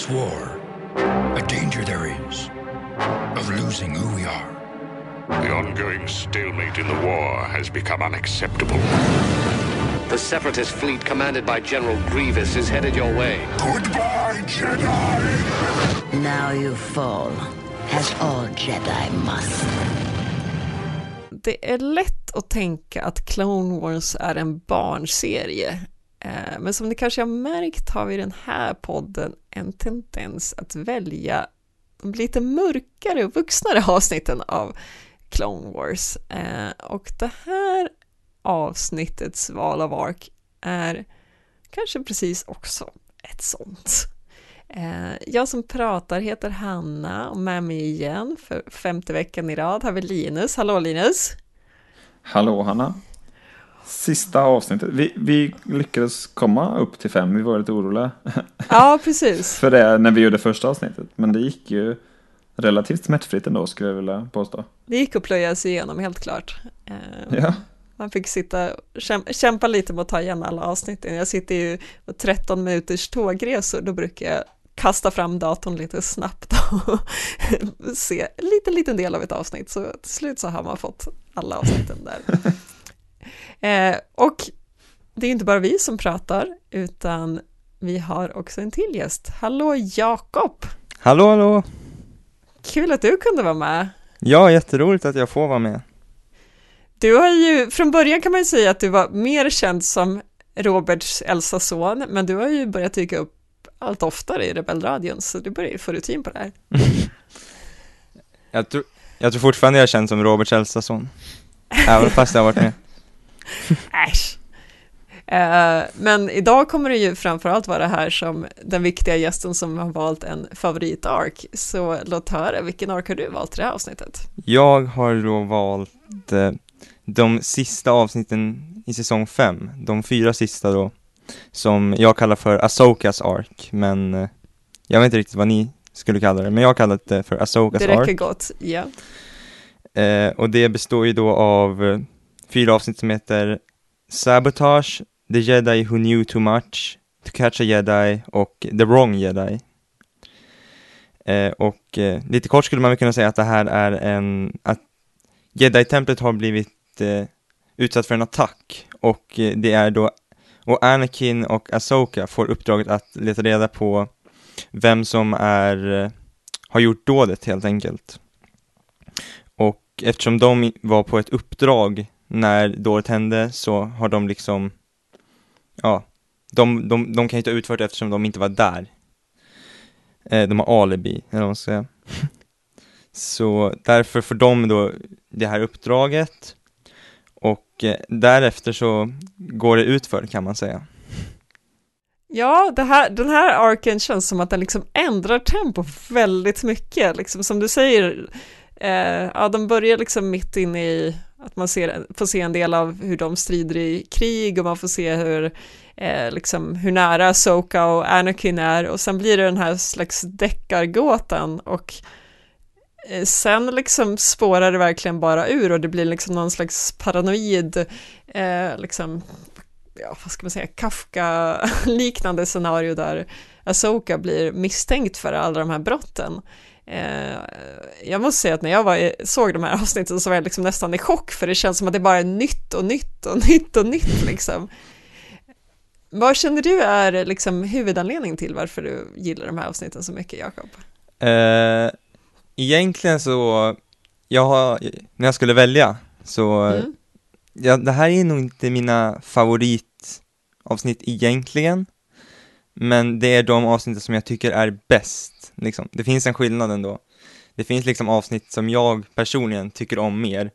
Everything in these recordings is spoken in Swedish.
this war, a danger there is of losing who we are. The ongoing stalemate in the war has become unacceptable. The Separatist fleet commanded by General Grievous is headed your way. Goodbye, Jedi! Now you fall, as all Jedi must. Det är lätt att tänka att Clone Wars är en barnserie. Eh, Men som ni kanske har märkt har vi i den här podden en tendens att välja de lite mörkare och vuxnare avsnitten av Clone Wars. Eh, Och det här avsnittets val av ark är kanske precis också ett sånt. Eh, Jag som pratar heter Hanna och med mig igen för femte veckan i rad har vi Linus. Hallå Linus! Hallå Hanna. Sista avsnittet. Vi, vi lyckades komma upp till fem. Vi var lite oroliga Ja, precis. för det när vi gjorde första avsnittet. Men det gick ju relativt smärtfritt ändå skulle jag vilja påstå. Det gick att plöja sig igenom helt klart. Eh, Ja, Man fick sitta och käm- kämpa lite med att ta igen alla avsnitten. Jag sitter ju på 13 minuters tågresor, då brukar jag kasta fram datorn lite snabbt och se en liten, liten del av ett avsnitt. Så till slut så har man fått alla avsnitten där. Eh, och det är inte bara vi som pratar, utan vi har också en till gäst. Hallå Jakob! Hallå, hallå! Kul att du kunde vara med. Ja, jätteroligt att jag får vara med. Du har ju, från början kan man ju säga att du var mer känd som Roberts äldsta son, men du har ju börjat dyka upp allt oftare i Rebellradion, så du börjar ju få rutin på det här. Jag tror, jag tror fortfarande jag känns som Roberts äldsta son. Även fast jag har varit med. Äsch! Eh, men idag kommer du ju framförallt vara här som den viktiga gästen som har valt en favoritark, så låt höra, vilken ark har du valt till det här avsnittet? Jag har då valt eh, de sista avsnitten i säsong 5, de fyra sista då, som jag kallar för Asokas ark, men eh, jag vet inte riktigt vad ni skulle kalla det, men jag har kallat det för Asokas Det räcker ark. gott, ja. Och det består ju då av fyra avsnitt som heter Sabotage, The Jedi Who Knew Too Much, To Catch a Jedi och The Wrong Jedi. Eh, och eh, lite kort skulle man väl kunna säga att det här är en, att Jedi-templet har blivit eh, utsatt för en attack och eh, det är då, och Anakin och Asoka får uppdraget att leta reda på vem som är, eh, har gjort dådet helt enkelt. Och eftersom de var på ett uppdrag när dådet hände så har de liksom, ja, de, de, de kan inte ha utfört det eftersom de inte var där. Eh, de har alibi, eller vad man ska säga. Så därför får de då det här uppdraget och eh, därefter så går det utför kan man säga. Ja, det här, den här arken känns som att den liksom ändrar tempo väldigt mycket, liksom som du säger, eh, ja, de börjar liksom mitt inne i att man ser, får se en del av hur de strider i krig och man får se hur, eh, liksom, hur nära Soka och Anakin är och sen blir det den här slags deckargåtan och eh, sen liksom spårar det verkligen bara ur och det blir liksom någon slags paranoid, eh, liksom, ja, vad ska man säga, Kafka-liknande scenario där Asoka blir misstänkt för alla de här brotten. Eh, jag måste säga att när jag var, såg de här avsnitten så var jag liksom nästan i chock för det känns som att det bara är nytt och nytt och nytt och nytt liksom. Vad känner du är liksom huvudanledningen till varför du gillar de här avsnitten så mycket, Jakob? Eh, egentligen så, jag har, när jag skulle välja så, Mm. ja, det här är nog inte mina favoritavsnitt egentligen, men det är de avsnitt som jag tycker är bäst, liksom. Det finns en skillnad ändå. Det finns liksom avsnitt som jag personligen tycker om mer,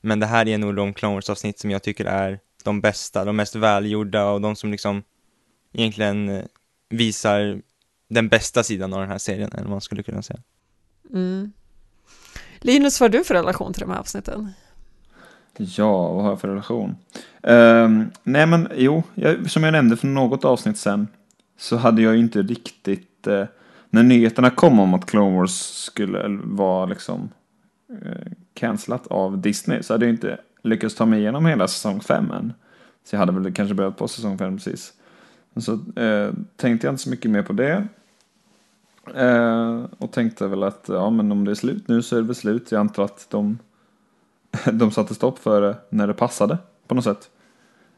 men det här är nog de Clone Wars-avsnitt som jag tycker är de bästa, de mest välgjorda och de som liksom egentligen eh, visar den bästa sidan av den här serien, eller vad man skulle kunna säga. Mm. Linus, vad har du för relation till de här avsnitten? Ja, vad har jag för relation? Ehm, nej men jo, jag, som jag nämnde för något avsnitt sen så hade jag ju inte riktigt, eh, när nyheterna kom om att Clone Wars skulle vara liksom eh, cancelat av Disney så hade jag inte lyckats ta mig igenom hela säsong 5 än. Så jag hade väl kanske börjat på säsong 5 precis. Så eh, tänkte jag inte så mycket mer på det. Eh, och tänkte väl att ja, men om det är slut nu så är det väl slut. Jag antar att de, de satte stopp för det när det passade på något sätt.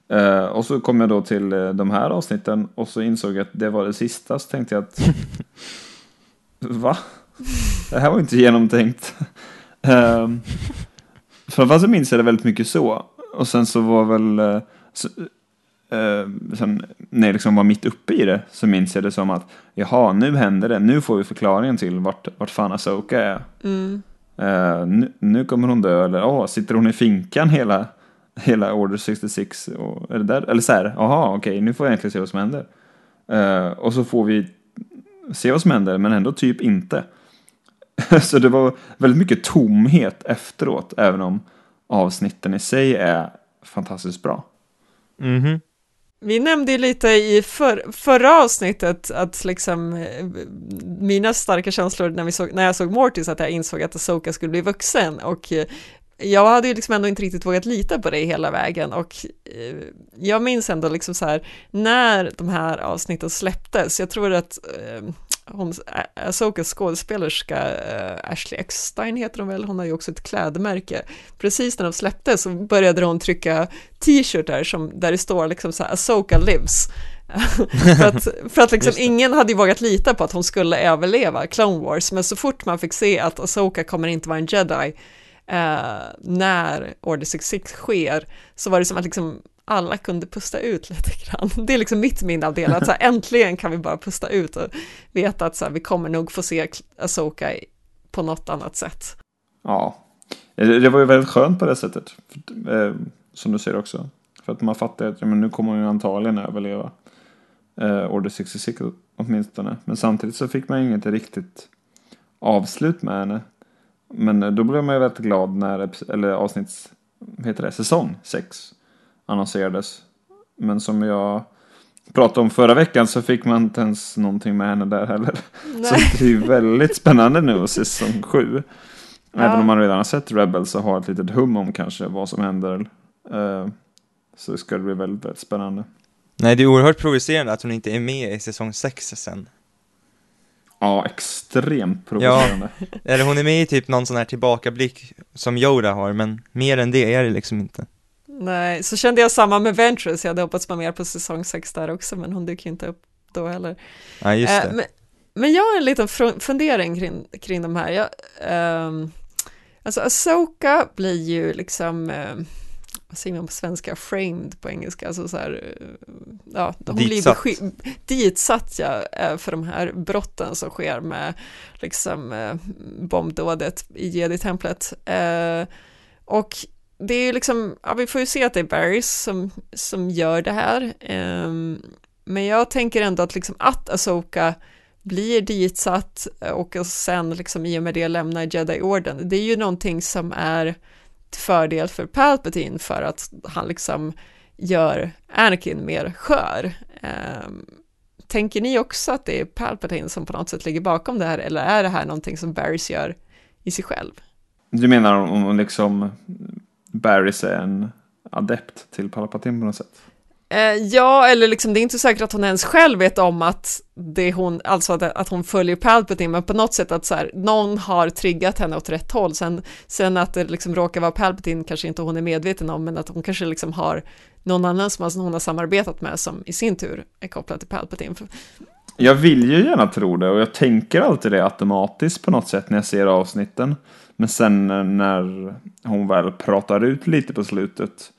Eh, och så kom jag då till eh, de här avsnitten och så insåg jag att det var det sista. Så tänkte jag att va? Det här var inte genomtänkt. eh, Framförallt så minns jag det väldigt mycket så. Och sen så var väl, eh, så, eh, sen, när jag liksom var mitt uppe i det så minns jag det som att jaha, nu händer det, nu får vi förklaringen till vart, vart fan Asoka är. Mm. Eh, nu, nu kommer hon dö, eller åh, sitter hon i finkan hela, hela Order 66? Och, är det där? Eller så här, jaha, okej, nu får jag egentligen se vad som händer. Eh, och så får vi se vad som händer, men ändå typ inte. så det var väldigt mycket tomhet efteråt, även om avsnitten i sig är fantastiskt bra. Mhm. Vi nämnde ju lite i för, förra avsnittet att liksom eh, mina starka känslor när, vi såg, när jag såg Mortis att jag insåg att Asoka skulle bli vuxen och eh, jag hade ju liksom ändå inte riktigt vågat lita på det hela vägen och eh, jag minns ändå liksom så här när de här avsnitten släpptes, jag tror att eh, hon, Asokas skådespelerska eh, Ashley Eckstein heter hon väl, hon har ju också ett klädmärke. Precis när de släpptes så började hon trycka t-shirtar som, där det står liksom så här Asoka lives. för att, för att liksom ingen hade ju vågat lita på att hon skulle överleva Clone Wars, men så fort man fick se att Asoka kommer inte vara en jedi eh, när Order 66 sker, så var det som att liksom alla kunde pusta ut lite grann. Det är liksom mitt minne av det, att så här, äntligen kan vi bara pusta ut och veta att så här, vi kommer nog få se Asoka på något annat sätt. Ja, det var ju väldigt skönt på det sättet. Eh, som du säger också. För att man fattar att ja, men nu kommer hon ju antagligen överleva. Eh, Order 66 åtminstone. Men samtidigt så fick man inget riktigt avslut med henne. Men eh, då blev man ju väldigt glad när, eller avsnitts, heter det, säsong 6 annonserades. Men som jag pratade om förra veckan så fick man inte ens någonting med henne där heller. Nej. Så det är ju väldigt spännande nu och säsong 7. Ja. Även om man redan har sett Rebels och har ett litet hum om kanske vad som händer. eh, så ska det bli väldigt, väldigt spännande. Nej, det är oerhört provocerande att hon inte är med i säsong 6 sen. Ja, extremt provocerande. Eller hon är med i typ någon sån här tillbakablick som Yoda har, men mer än det är det liksom inte. Nej, så kände jag samma med Ventress, jag hade hoppats på mer på säsong 6 där också, men hon dyker inte upp då heller. Nej, just Eh, det. men, men jag har en liten fundering kring, kring de här. Jag, ehm, alltså Asoka blir ju liksom, eh, vad säger man på svenska, framed på engelska, alltså så här, eh, ja, hon Ditsatt. blir ditsatt ja, eh, för de här brotten som sker med liksom eh, bombdådet i Jedi-templet. Och det är ju liksom, ja vi får ju se att det är Barrys som, som gör det här. Ehm, men jag tänker ändå att liksom att Asoka blir ditsatt och sen liksom i och med det lämnar Jedi-orden, det är ju någonting som är fördel för Palpatine för att han liksom gör Anakin mer skör. Um, tänker ni också att det är Palpatine som på något sätt ligger bakom det här eller är det här någonting som Barrys gör i sig själv? Du menar om om liksom Barrys är en adept till Palpatine på något sätt? Eh, ja, eller liksom det är inte säkert att hon ens själv vet om att det är hon, alltså att, att hon följer Palpatine, men på något sätt att så här, någon har triggat henne åt rätt håll. Sen, sen att det liksom råkar vara Palpatine kanske inte hon är medveten om, men att hon kanske liksom har någon annan som alltså hon har samarbetat med som i sin tur är kopplad till Palpatine. Jag vill ju gärna tro det och jag tänker alltid det automatiskt på något sätt när jag ser avsnitten. Men sen när hon väl pratar ut lite på slutet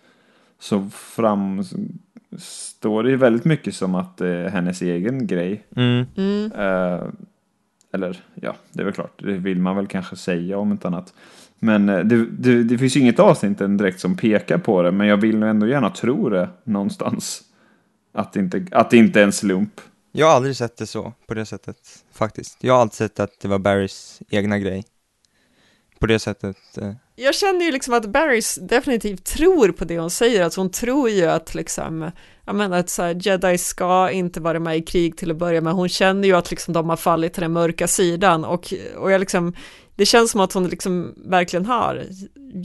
så fram framstår det ju väldigt mycket som att det är hennes egen grej. Mm. Mm. Eh, eller ja, det är väl klart, det vill man väl kanske säga om inte annat. Men eh, det, det, det finns ju inget avsnitt direkt som pekar på det, men jag vill nog ändå gärna tro det någonstans. Att det inte, att det inte är en slump. Jag har aldrig sett det så, på det sättet, faktiskt. Jag har alltid sett att det var Barrys egna grej. På det sättet. Eh. Jag känner ju liksom att Barrys definitivt tror på det hon säger, alltså hon tror ju att liksom, jag menar att så här, jedi ska inte vara med i krig till att börja med, hon känner ju att liksom de har fallit till den mörka sidan och, och jag liksom, det känns som att hon liksom verkligen har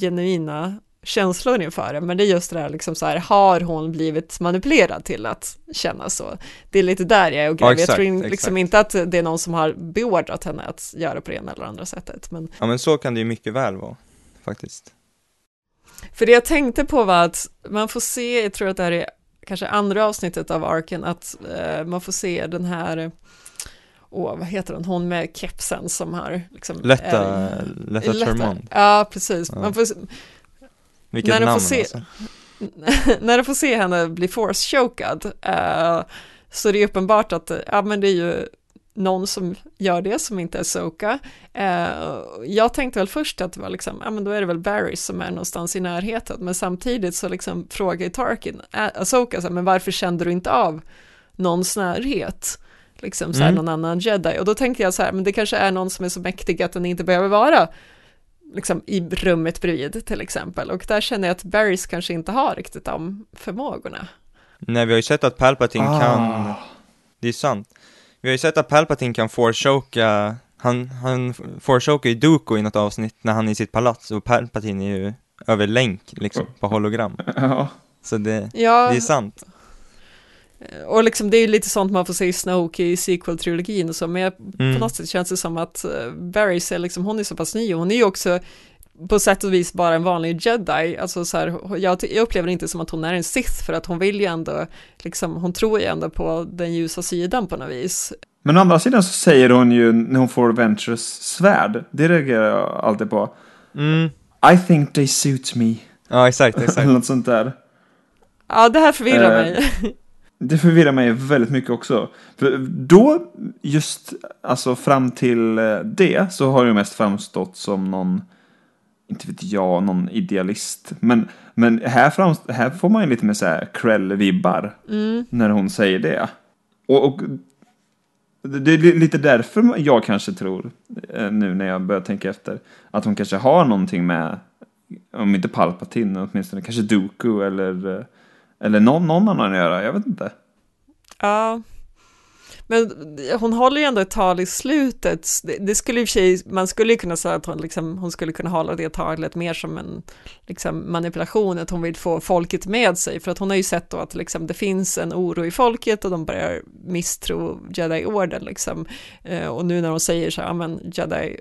genuina känslor inför det, men det är just det här liksom så här, har hon blivit manipulerad till att känna så? Det är lite där jag är och Ja, gräver. jag exakt, tror liksom exakt. inte att det är någon som har beordrat henne att göra på det ena eller andra sättet, men Ja men så kan det ju mycket väl vara, faktiskt. För det jag tänkte på var att man får se, jag tror att det här är kanske andra avsnittet av Arken, att eh, man får se den här, åh vad heter hon, hon med kepsen som har liksom... Lätta, eh, lätta Tremont. Ja, precis. Ja. Man får, Vilket när de får namn se- alltså. när du får se henne bli force-chokad eh, så är det uppenbart att ja, men det är ju någon som gör det som inte är Soka. Eh, jag tänkte väl först att det var liksom, ja men då är det väl Barry som är någonstans i närheten, men samtidigt så liksom frågar ju Tarkin, Asoka, så här, men varför kände du inte av någons närhet? Liksom så här, Mm. någon annan jedi. Och då tänkte jag så här, men det kanske är någon som är så mäktig att den inte behöver vara liksom i rummet bredvid till exempel. Och där känner jag att Barrys kanske inte har riktigt de förmågorna. Nej, vi har ju sett att Palpatine Ah. kan, det är sant. Vi har ju sett att Palpatine kan foreshoka, han, han foreshokar ju Dooku i något avsnitt när han är i sitt palats och Palpatine är ju över länk liksom, på hologram. Ja. Så det, Ja, det är sant. och liksom det är ju lite sånt man får se i Snoke i sequel-trilogin och så, men jag, Mm. på något sätt känns det som att uh, Barrys är liksom, hon är så pass ny och hon är ju också på sätt och vis bara en vanlig jedi, alltså så här, jag, jag upplever inte som att hon är en sith för att hon vill ju ändå, liksom, hon tror ju ändå på den ljusa sidan på något vis. Men å andra sidan så säger hon ju när hon får Ventures svärd. Det reagerar jag alltid på. Mm. I think they suit me. Ja, exakt, exakt. Något sånt där. Ja, det här förvirrar Eh, mig. Det förvirrar mig väldigt mycket också. För då, just alltså fram till eh, det, så har det mest framstått som någon, inte vet jag, någon idealist. Men, men här, framst- här får man ju lite mer så här Krell-vibbar när hon säger det. Och, och det är lite därför jag kanske tror, eh, nu när jag börjar tänka efter, att hon kanske har någonting med, om inte Palpatine, åtminstone kanske Dooku eller, eh, eller någon, någon annan att göra, jag vet inte. Ja, men hon håller ju ändå ett tal i slutet. Det, det skulle i och för sig, man skulle ju kunna säga att hon, liksom, hon skulle kunna hålla det talet mer som en liksom, manipulation, att hon vill få folket med sig, för att hon har ju sett då att liksom, det finns en oro i folket och de börjar misstro Jedi-orden liksom. Eh, och nu när hon säger så här, ja men Jedi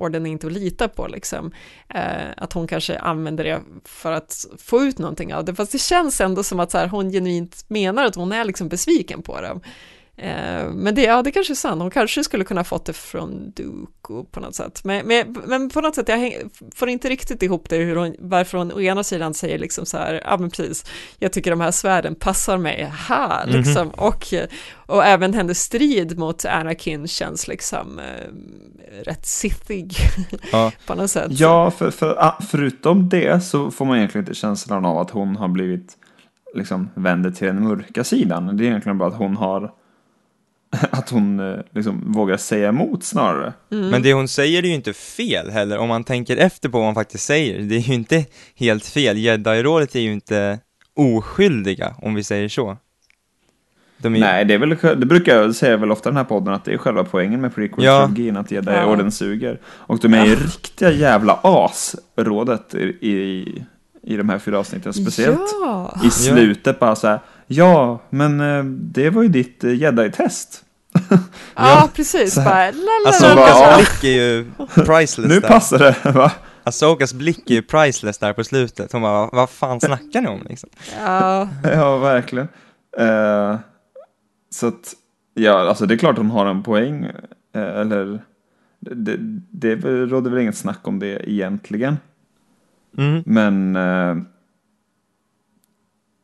orden är inte att lita på liksom, eh, att hon kanske använder det för att få ut någonting av det, fast det känns ändå som att så här, hon genuint menar att hon är liksom besviken på dem. Eh, men det, ja, det kanske är sant, hon kanske skulle kunna fått det från Dooku på något sätt. Men, men, men på något sätt, jag häng, får inte riktigt ihop det, hur hon, varför hon å ena sidan säger liksom så här, ja men precis, jag tycker de här svärden passar mig, ha, liksom, och, och även hennes strid mot Anakin känns liksom eh, rätt sithig Ja. på något sätt. Ja, för, för, ah, förutom det så får man egentligen inte känslan av att hon har blivit liksom vänder till den mörka sidan. Det är egentligen bara att hon har att hon eh, liksom vågar säga emot snarare. Men det hon säger är ju inte fel heller, om man tänker efter på vad hon faktiskt säger. Det är ju inte helt fel. Jedi-rådet är ju inte oskyldiga, om vi säger så. De är, Nej, det, är väl, det brukar jag säga väl ofta i den här podden att det är själva poängen med prequel-trilogin, att ge Ja. orden suger. Och de är ju riktiga jävla as, rådet, i, i, i de här fyra avsnitten. Speciellt Ja, i slutet bara så här, ja, men eh, det var ju ditt eh, jedi-test. ja precis, bara, la, la, Alltså, ja. blick är ju priceless Nu där. passar det, va? Asokas blick är ju priceless där på slutet. Hon bara, "Vad- fan snackar ni om liksom? Ja, Ja, verkligen. Eh, så att, ja, alltså det är klart hon har en poäng. eh, eller, det, det råder väl inget snack om det egentligen. Mm. Men, eh,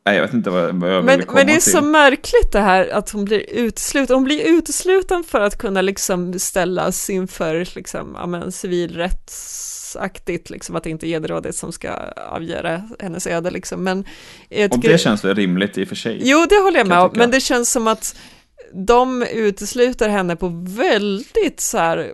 nej, jag vet inte vad, vad jag Men, ville komma men det är till. så märkligt det här att hon blir utesluten. Hon blir utesluten för att kunna liksom ställas inför liksom, ja, men, civilrättsaktigt, liksom, att det inte är Gederrådet som ska avgöra hennes öde. Liksom. Men jag Och det känns väl rimligt i och för sig. Jo, det håller jag med om, men det känns som att de utesluter henne på väldigt så här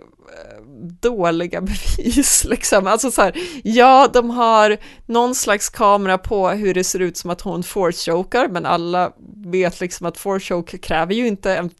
dåliga bevis liksom. Alltså så här, ja, de har någon slags kamera på hur det ser ut som att hon force-chokar, men alla vet liksom att force-choke kräver ju inte en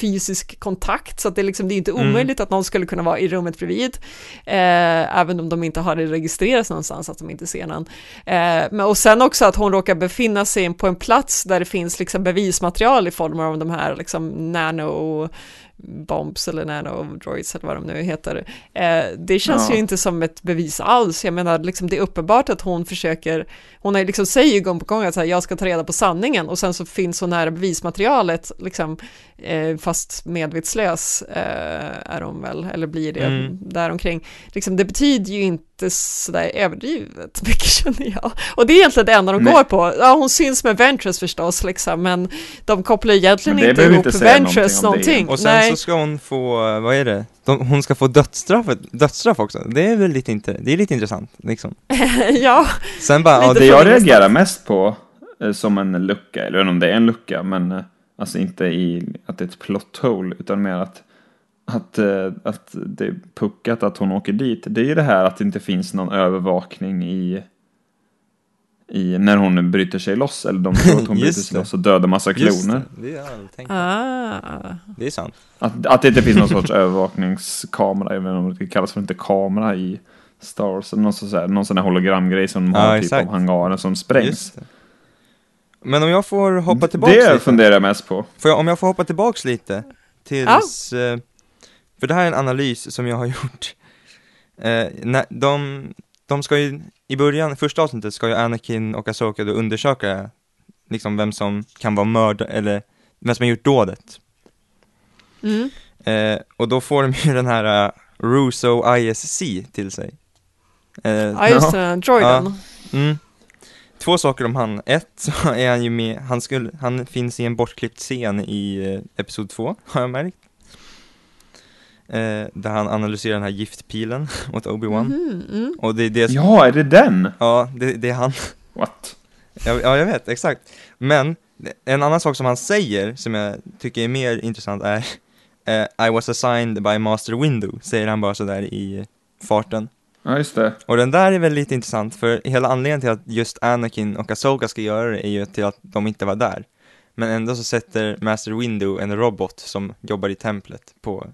fysisk kontakt, så att det, är liksom, det är inte Mm. omöjligt att någon skulle kunna vara i rummet bredvid, eh, även om de inte har det registrerat någonstans, att de inte ser någon. Eh, men, och sen också att hon råkar befinna sig på en plats där det finns liksom bevismaterial i form av de här liksom nano bombs eller nanodroids eller vad de nu heter. Eh, det känns Ja. ju inte som ett bevis alls. Jag menar, liksom, det är uppenbart att hon försöker, hon är liksom säger ju gång på gång att så här, jag ska ta reda på sanningen och sen så finns hon nära bevismaterialet, liksom, eh, fast medvetslös eh, är hon väl, eller blir det Mm. däromkring. Liksom, det betyder ju inte sådär överdrivet mycket känner jag. Och det är egentligen det enda de Nej. går på. Ja, hon syns med Ventress förstås, liksom, men de kopplar egentligen Men det inte ihop inte säga Ventress någonting om det. någonting. Och sen Nej. så ska hon få, vad är det? De, hon ska få dödsstraffet, dödsstraff också. Det är väl lite, inte, det är lite intressant liksom. ja, Sen bara, Lite ja, Det jag reagerar mest på eh, som en lucka, eller jag vet inte om det är en lucka, men eh, alltså inte i att det är ett plot hole, utan mer att, att, eh, att det är puckat att hon åker dit. Det är ju det här att det inte finns någon övervakning i, i när hon bryter sig loss, eller de tror att hon bryter sig det. loss och dödar massa kloner. det, det på. ah. Det är sant. Att, att det inte finns någon sorts övervakningskamera, även om det kallas för inte kamera i Star Wars, någon sån, här, någon sån här hologramgrej som de Ja, har typ exakt. av hangaren som sprängs. Men om jag får hoppa tillbaks Det lite. funderar jag mest på. Jag, om jag får hoppa tillbaks lite tills, eh, för det här är en analys som jag har gjort. Eh, när, de, de ska ju, i början, första avsnittet ska ju Anakin och Asoka då undersöka liksom vem som kan vara mördare, eller vem som har gjort dådet. Mm. Eh, och då får de ju den här uh, Russo ISC till sig. Eh, Ja, just det, droiden. Mm. Två saker om han. Ett, så är han ju med, han, skulle, han finns i en bortklippt scen i eh, Episod 2, har jag märkt. Eh, där han analyserar den här giftpilen åt Obi-Wan. Mhm, mm. Och det är det som, Ja, är det den? ja, det, det är han. What? Ja, ja, jag vet, exakt. Men en annan sak som han säger, som jag tycker är mer intressant är eh, I was assigned by Master Window, säger han bara sådär i farten. Ja, just det. Och den där är väl lite intressant, för hela anledningen till att just Anakin och Asoka ska göra det är ju till att de inte var där. Men ändå så sätter Master Window en robot som jobbar i templet på,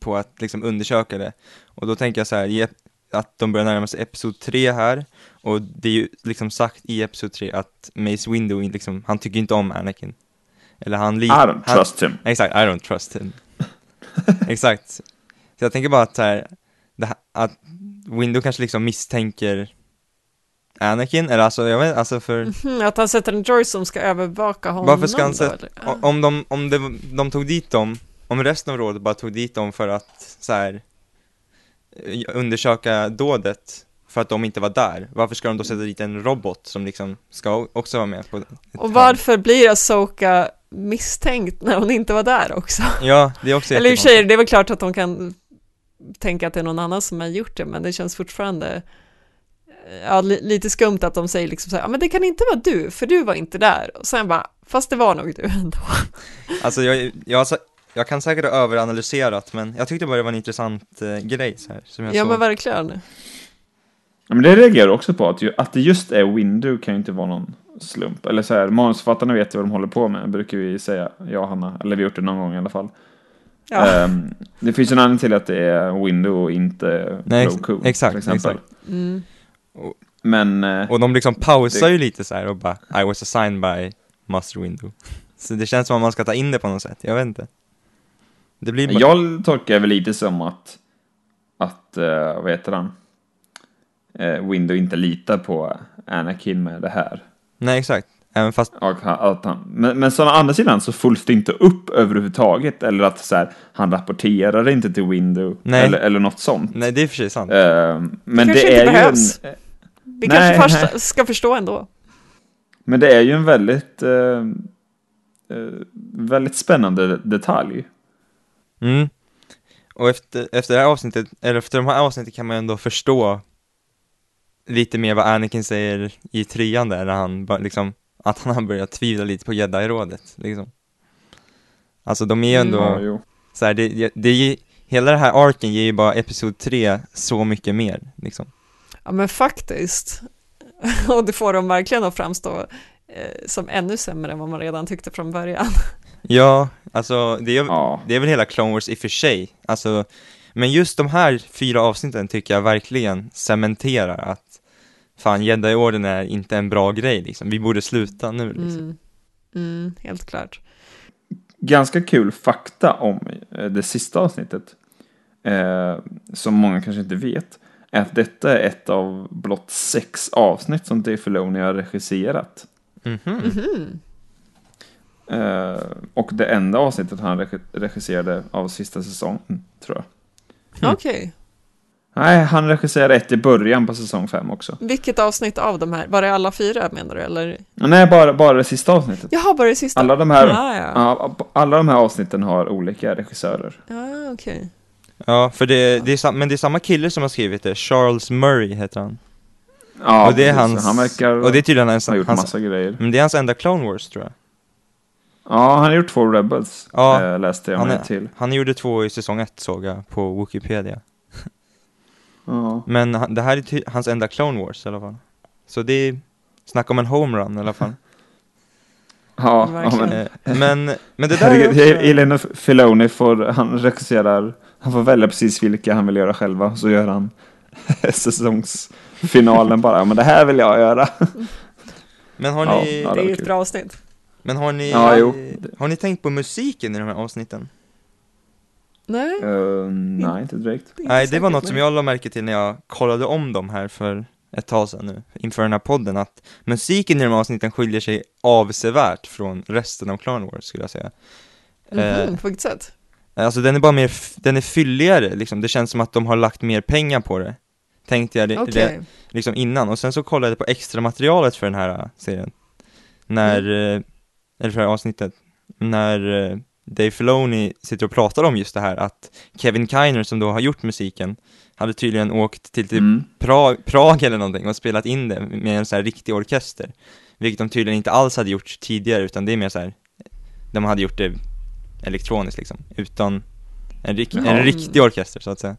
på att liksom undersöka det. Och då tänker jag så här, att de börjar närma sig Episod 3 här, och det är ju liksom sagt i Episod 3 att Mace Window, liksom, han tycker inte om Anakin. Eller han I don't han- trust him. Exakt, I don't trust him. Exakt. Så jag tänker bara att så här, det här, att Window kanske liksom misstänker Anakin, eller alltså, jag vet alltså för, Mhm, att han sätter en droid som ska övervaka honom varför ska han sätta, om de, om det, de tog dit dem, om resten av rådet bara tog dit dem för att så här eh, undersöka dådet, för att de inte var där, varför ska de då sätta dit en robot som liksom ska också vara med på Och varför blir Asoka misstänkt när hon inte var där också? Ja, det är också Eller i och för sig, det är väl klart att de kan tänka att det är någon annan som har gjort det, men det känns fortfarande ja, li lite skumt att de säger liksom så här, ja men det kan inte vara du, för du var inte där. Och sen bara, fast det var nog du ändå. Alltså jag, jag, jag kan säkert ha överanalyserat, men jag tyckte bara det var en intressant eh, grej så här, som jag Ja såg. men verkligen. Ja, Men det reagerar jag också på, att, ju, att det just är Window kan ju inte vara någon slump. Eller så här, manusförfattarna vet ju vad de håller på med, brukar vi säga, jag och Hanna. Eller vi har gjort det någon gång i alla fall. Ja. Ehm, det finns ju en anledning till att det är Window och inte Nej, Rogue Coon, exakt, till exempel. exakt. Mm. Men, eh, Och de liksom pausar Det- ju lite så här och bara I was assigned by Master Window. Så det känns som att man ska ta in det på något sätt, jag vet inte. Det blir bara... jag tolkar väl lite som att, att uh, vad heter han? Eh, Window inte litar på Anakin med det här. Nej exakt, även fast, Och att han, men, men så å andra sidan så följs det inte upp överhuvudtaget. Eller att så här, han rapporterar inte till Window. Nej. Eller, eller något sånt. nej det är för sig sant. Eh, men kanske det inte är behövs. ju en, Vi Nej, kanske först nej. ska förstå ändå. Men det är ju en väldigt, eh, eh, väldigt spännande detalj. Mm. Och efter, efter det här avsnittet, eller efter de här avsnitten kan man ändå förstå lite mer vad Anakin säger i trean där, när han bara liksom, att han har börjat tvivla lite på jedi-rådet, liksom. Alltså de är ju ändå, Ja, jo. så här, det, det, ger- hela den här arken ger ju bara episod 3 så mycket mer, liksom. Ja men faktiskt. Och det får de verkligen att framstå som ännu sämre än vad man redan tyckte från början. Ja, alltså det är, Ja. det är väl hela Clone Wars i och för sig, alltså, men just de här fyra avsnitten tycker jag verkligen cementerar att fan, Jedi-orden är inte en bra grej liksom, vi borde sluta nu liksom. Mm. Mm, helt klart. Ganska kul fakta om eh, det sista avsnittet. Eh, som många kanske inte vet. Är att detta är ett av blott sex avsnitt som Dave Filoni har regisserat. Mhm. Mhm. Eh, och det enda avsnittet han regi- regisserade av sista säsongen, tror jag. Mm. Okej. Nej, han regisserade ett i början på säsong fem också. Vilket avsnitt av de här? Var det alla fyra menar du? Eller? Nej, bara, bara det sista avsnittet. Jaha, bara det sista? Alla de här, Ah, ja. alla de här avsnitten har olika regissörer. Ja, okej. Ja, för det, det är, sam- men det är samma kille som har skrivit det, Charles Murray heter han. Ja, och det är precis. hans, Han verkar och det är tydligen hans, ha gjort hans, massa grejer. men det är hans enda Clone Wars tror jag. Ja, han har gjort två Rebels, Ja, eh, läste jag Han, mig till. han gjorde två i säsong ett såg jag på Wikipedia. Ja. Men han, det här är ty- hans enda Clone Wars i alla fall. Så det är, snacka om en homerun i alla fall. Ja, ja, men, Eh, men, men det där är herregud, också, när Filoni får, han regisserar, han får välja precis vilka han vill göra själva, så gör han säsongsfinalen bara, men det här vill jag göra. Men har ni, ja, Det är ju ett bra avsnitt. men har ni, Ja, jo. har ni tänkt på musiken i de här avsnitten? Nej, Uh, nej, inte direkt. inte Nej, det var något som jag la märke till när jag kollade om dem här för ett tag sedan nu, inför den här podden, att musiken i de här avsnitten skiljer sig avsevärt från resten av Clone Wars, skulle jag säga. Mhm, Eh, på vilket sätt? Alltså den är bara mer, den är fylligare liksom, det känns som att de har lagt mer pengar på det. Tänkte jag det, Okej. det, liksom innan, och sen så kollade jag på extra materialet för den här äh, serien. När, eh, eller för det här avsnittet, när eh, Dave Filoni sitter och pratar om just det här att Kevin Kiner som då har gjort musiken, hade tydligen åkt till typ Mm. Prag, Prag eller någonting och spelat in det med en så här riktig orkester. Vilket de tydligen inte alls hade gjort tidigare, utan det är mer så här, de hade gjort det elektroniskt liksom, utan en, rik, Jaha. en riktig orkester så att säga.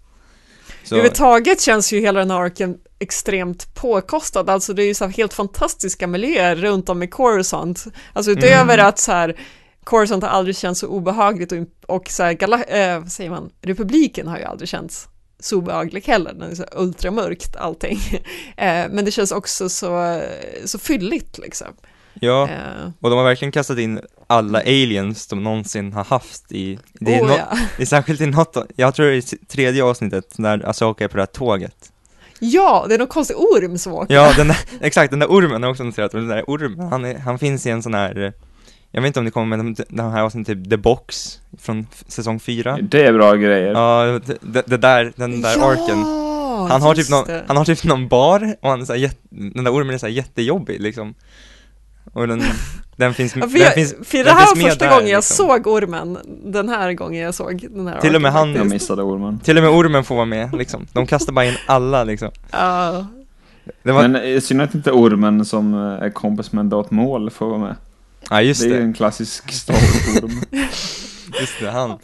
Så, Överhuvudtaget känns ju hela den här arken extremt påkostad, alltså det är ju så helt fantastiska miljöer runt om i Coruscant. Alltså utöver Mm. att så här Coruscant har aldrig känts så obehagligt och, och så här, gala, vad säger man, republiken har ju aldrig känts så obehaglig heller, den är så ultramörkt allting. eh, men det känns också så, så fylligt liksom. Ja, Eh, och de har verkligen kastat in alla aliens de någonsin har haft i, det är, oh, no, ja. det är särskilt i något, jag tror det är i tredje avsnittet när Asoka är på det här tåget. ja, det är någon konstig orm som åker. Ja, den där, exakt, den där ormen har jag också noterat, den där ormen, han, är, han finns i en sån här, eh, jag vet inte om det kommer med de, de här avsnitten, typ The Box, från f- säsong fyra. Det är bra grejer. Ja, det, det, det där, den där ja, arken. Han har, typ någon, det. han har typ någon bar, och han är så här, den där ormen är så här jättejobbig liksom. Och den, den finns, Ja, för den jag, finns, för det den här finns var första där, gången jag liksom. såg ormen, den här gången jag såg den här Till och med han- Jag missade ormen. Till och med ormen får vara med liksom. De kastar bara in alla liksom. Ja, Det var, Men i synnerhet inte ormen som eh, är kompis med Darth Maul får vara med. ja just det är ju det, en klassisk Star Wars-orm. just det, han.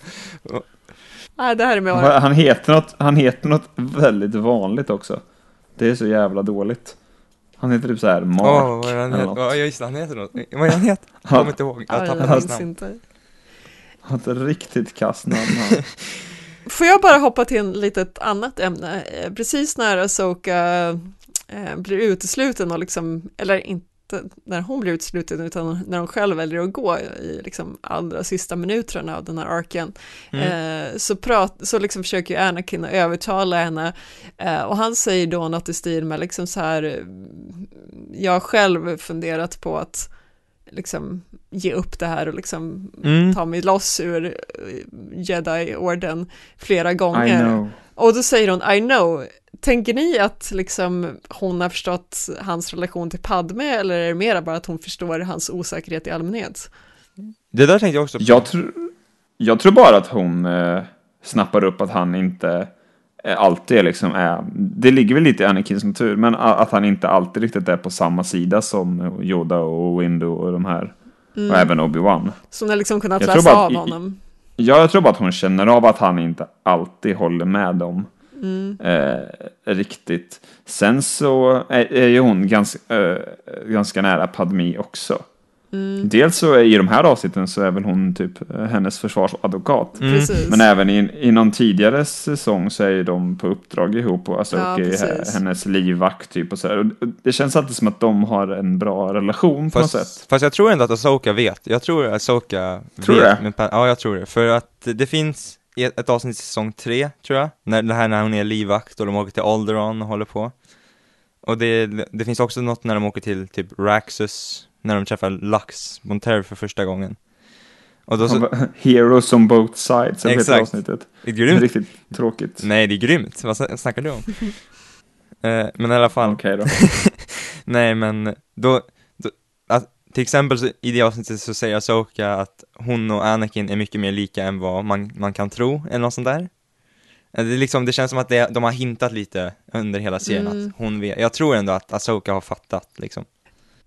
nej det här är med ormen. han, heter något, han heter något väldigt vanligt också. Det är så jävla dåligt. Han heter typ så här Mark. Åh, vad är han eller heter? något. Ja just det, han heter något. Vad han heter? Jag kommer inte ihåg, jag Ja, tappade hans namn. inte. Han har ett riktigt kastnamn. han. Får jag bara hoppa till en litet annat ämne? Eh, Precis när Asoka eh, blir utesluten och liksom, eller inte när hon blir utesluten utan när hon själv väljer att gå i liksom allra sista minuterna av den här arken Mm. eh, så, prat, så liksom försöker ju Anakin övertala henne eh, och han säger då något i stil med liksom så här eh, jag har själv funderat på att liksom ge upp det här och liksom Mm. ta mig loss ur eh, Jedi-orden flera gånger. Och då säger hon I know. Tänker ni att liksom hon har förstått hans relation till Padme eller är det mera bara att hon förstår hans osäkerhet i allmänhet? Det där tänkte jag också på. Jag, tr- jag tror bara att hon eh, snappar upp att han inte eh, alltid liksom är, det ligger väl lite i Anakins natur, men att han inte alltid riktigt är på samma sida som Yoda och Windu och de här. Mm. Och även Obi-Wan. Så hon har liksom kunnat Jag läsa av i- honom. Ja, jag tror bara att hon känner av att han inte alltid håller med dem. Mm. eh, riktigt. Sen så är, är ju hon ganska, eh, ganska nära Padmi också. Mm. Dels så är, i de här avsnitten så är väl hon typ eh, hennes försvarsadvokat. Mm. Men även i, i någon tidigare säsong så är ju de på uppdrag ihop och alltså Ja, och är hennes livvakt typ och så här. Och det känns alltid som att de har en bra relation på något sätt. Fast, jag tror ändå att Asoka vet. Jag tror Asoka Tror du vet. det? Men, pa- ja, jag tror det. För att det finns ett, ett avsnitt i säsong tre, tror jag. När, det här när hon är livvakt och de åker till Alderon och håller på. Och det, det finns också något när de åker till typ Raxus, när de träffar Lux Monter för första gången. Och då så, Heroes on both sides, jag Exakt. avsnittet. det är Det är grymt. riktigt tråkigt. Nej, det är grymt. Vad sna- snackar du om? eh, men i alla fall. Okej då. Nej men då, till exempel så, i det avsnittet så säger Asoka att hon och Anakin är mycket mer lika än vad man, man kan tro, eller något sånt där. Eh, Det, liksom, det känns som att det, de har hintat lite under hela serien Mm. att hon vet, jag tror ändå att Asoka har fattat liksom.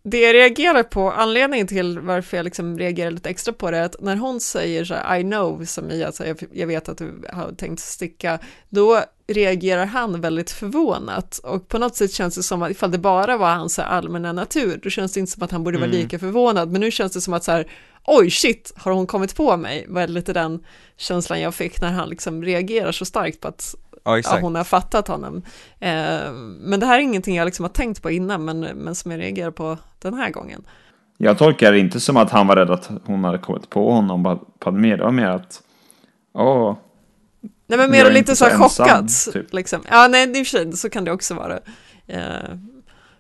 Det jag reagerar på, anledningen till varför jag liksom reagerar lite extra på det, är att när hon säger så här, I know, som i alltså, jag, jag vet att du har tänkt sticka, då reagerar han väldigt förvånat och på något sätt känns det som att ifall det bara var hans allmänna natur, då känns det inte som att han borde vara Mm. lika förvånad, men nu känns det som att så här, oj shit, har hon kommit på mig? var lite den känslan jag fick när han liksom reagerar så starkt på att Ja ja, hon har fattat honom. Eh, men det här är ingenting jag liksom har tänkt på innan, men, men som jag reagerar på den här gången. Jag tolkar det inte som att han var rädd att hon hade kommit på honom på Padme. Det var mer att, åh, Nej men mer lite så här så chockad. typ. Liksom. Ja, nej, i och för sig, så kan det också vara. Eh,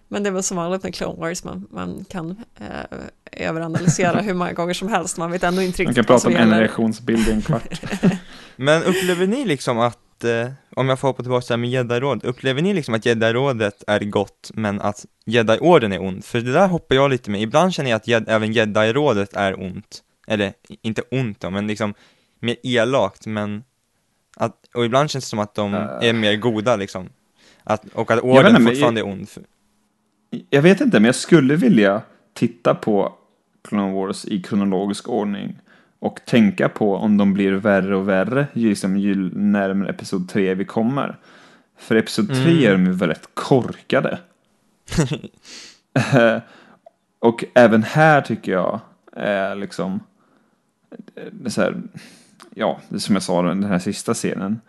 men det är väl som vanligt med Clone Wars, man, man kan eh, överanalysera hur många gånger som helst, man vet ändå inte man riktigt kan vad prata om en reaktionsbild i en kvart. Men upplever ni liksom att, eh, om jag får hoppa tillbaka till med jedi-rådet, upplever ni liksom att jedi-rådet är gott men att jedi-orden är ont? För det där hoppar jag lite med, ibland känner jag att jed- även jedi-rådet är ont, eller inte ont då, men liksom mer elakt, men och ibland känns det som att de Äh. är mer goda liksom. Att, och att orden inte, fortfarande är ond. För- Jag vet inte, men jag skulle vilja titta på Clone Wars i kronologisk ordning och tänka på om de blir värre och värre liksom, ju närmare episod 3 vi kommer. För episod 3 Mm. är de ju väldigt korkade. Och även här tycker jag är liksom eh, är så här, ja, som jag sa den här sista scenen.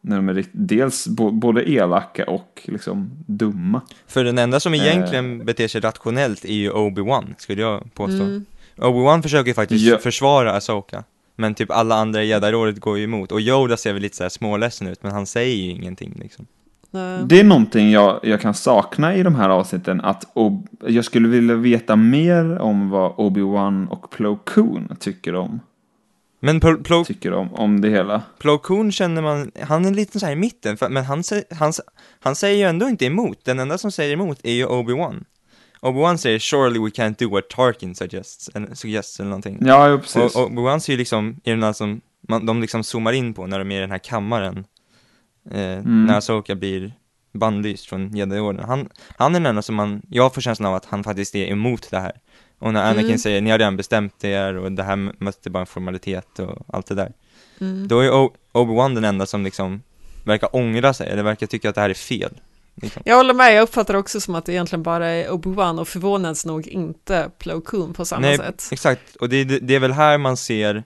När de är dels både elaka och liksom dumma. För den enda som Eh. egentligen beter sig rationellt är ju Obi-Wan, skulle jag påstå. Mm. Obi-Wan försöker faktiskt Ja. försvara Asoka Men typ alla andra i jedi-rådet går ju emot, och Yoda ser väl lite såhär småledsen ut, men han säger ju ingenting liksom. Det är någonting jag, jag kan sakna i de här avsnitten. Att Ob- jag skulle vilja veta mer om vad Obi-Wan och Plo Koon tycker om. Men Plo, Plo, Tycker om, om det hela. Plo Koon känner man, han är lite så här i mitten, för, men han, han, han säger ju ändå inte emot, den enda som säger emot är ju Obi-Wan Obi-Wan säger 'Surely we can't do what Tarkin suggests' eller, suggests eller någonting Ja, jo, precis. Och, Obi-Wan ser ju liksom, är den där som man, de liksom zoomar in på när de är i den här kammaren eh, Mm. När Asoka blir bannlyst från Jedi-orden han, han är den enda som man, jag får känslan av att han faktiskt är emot det här Och när Anakin Mm. säger 'Ni har redan bestämt er och det här måste bara en formalitet' och allt det där Mm. Då är Obi-Wan den enda som liksom verkar ångra sig, eller verkar tycka att det här är fel liksom. Jag håller med, jag uppfattar också som att det egentligen bara är Obi-Wan och förvånads nog inte Plo Koon på samma Nej, sätt. exakt, och det, det, det är väl här man ser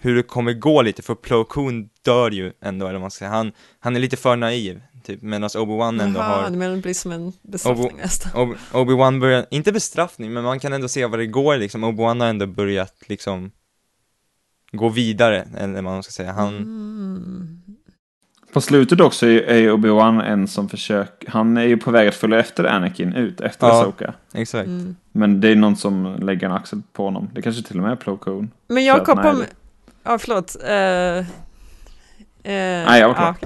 hur det kommer gå lite, för Plo Koon dör ju ändå, eller vad man ska säga, han, han är lite för naiv, typ, medan Obi-Wan ändå Jaha, har du menar det blir som en bestraffning nästan. Ob- Obi-Wan börjar, inte bestraffning, men man kan ändå se vad det går liksom, Obi-Wan har ändå börjat liksom gå vidare, eller vad man ska säga, han, Mm. På slutet också är är Obi-Wan en som försöker, han är ju på väg att följa efter Anakin ut efter Ja. Asoka. exakt Mm. Men det är någon som lägger en axel på honom. Det kanske till och med är Plo Koon. Men jag nej, med- Ja, förlåt. Uh, uh, Nej, jag var klar.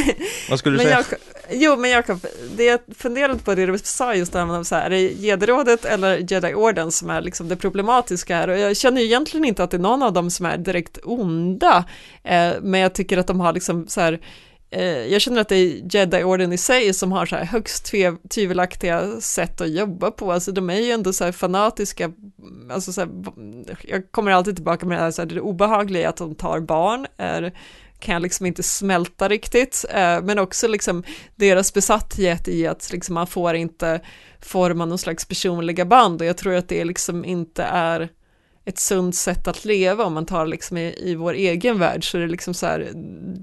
Vad skulle du men säga? Jakob, jo, men Jakob, det jag funderade på det du sa just där så här, är det Jedi-rådet eller Jedi-orden som är liksom det problematiska här? Och jag känner ju egentligen inte att det är någon av dem som är direkt onda, eh, men jag tycker att de har liksom så här, eh, jag känner att det är Jedi-orden i sig som har så här högst tvivelaktiga sätt att jobba på, alltså de är ju ändå så här fanatiska, alltså så här, jag kommer alltid tillbaka med det här, så här det obehagliga att de tar barn, är kan jag liksom inte smälta riktigt, eh, men också liksom deras besatthet i att liksom man får inte forma någon slags personliga band. Och jag tror att det liksom inte är ett sunt sätt att leva om man tar liksom i, i vår egen värld. Så är det liksom så här,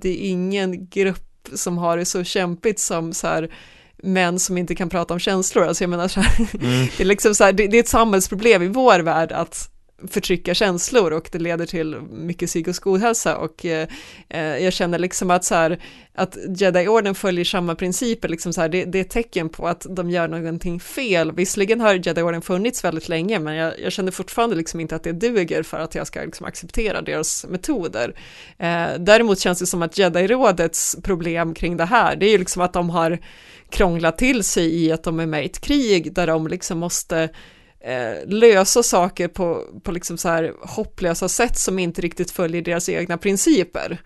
det är ingen grupp som har det så kämpigt som så här män som inte kan prata om känslor, alltså jag menar så här, mm. det är liksom så här, det, det, är ett samhällsproblem i vår värld att förtrycka känslor och det leder till mycket psykisk ohälsa och eh, eh, jag känner liksom att så här att Jedi-orden följer samma principer, liksom så här, det, det, är ett tecken på att de gör någonting fel. Visserligen har Jedi-orden funnits väldigt länge, men jag, jag, känner fortfarande liksom inte att det duger för att jag ska liksom acceptera deras metoder. Eh, däremot känns det som att Jedi-rådets problem kring det här, det är ju liksom att de har krånglat till sig i att de är med i ett krig där de liksom måste eh, lösa saker på, på liksom så här hopplösa sätt som inte riktigt följer deras egna principer.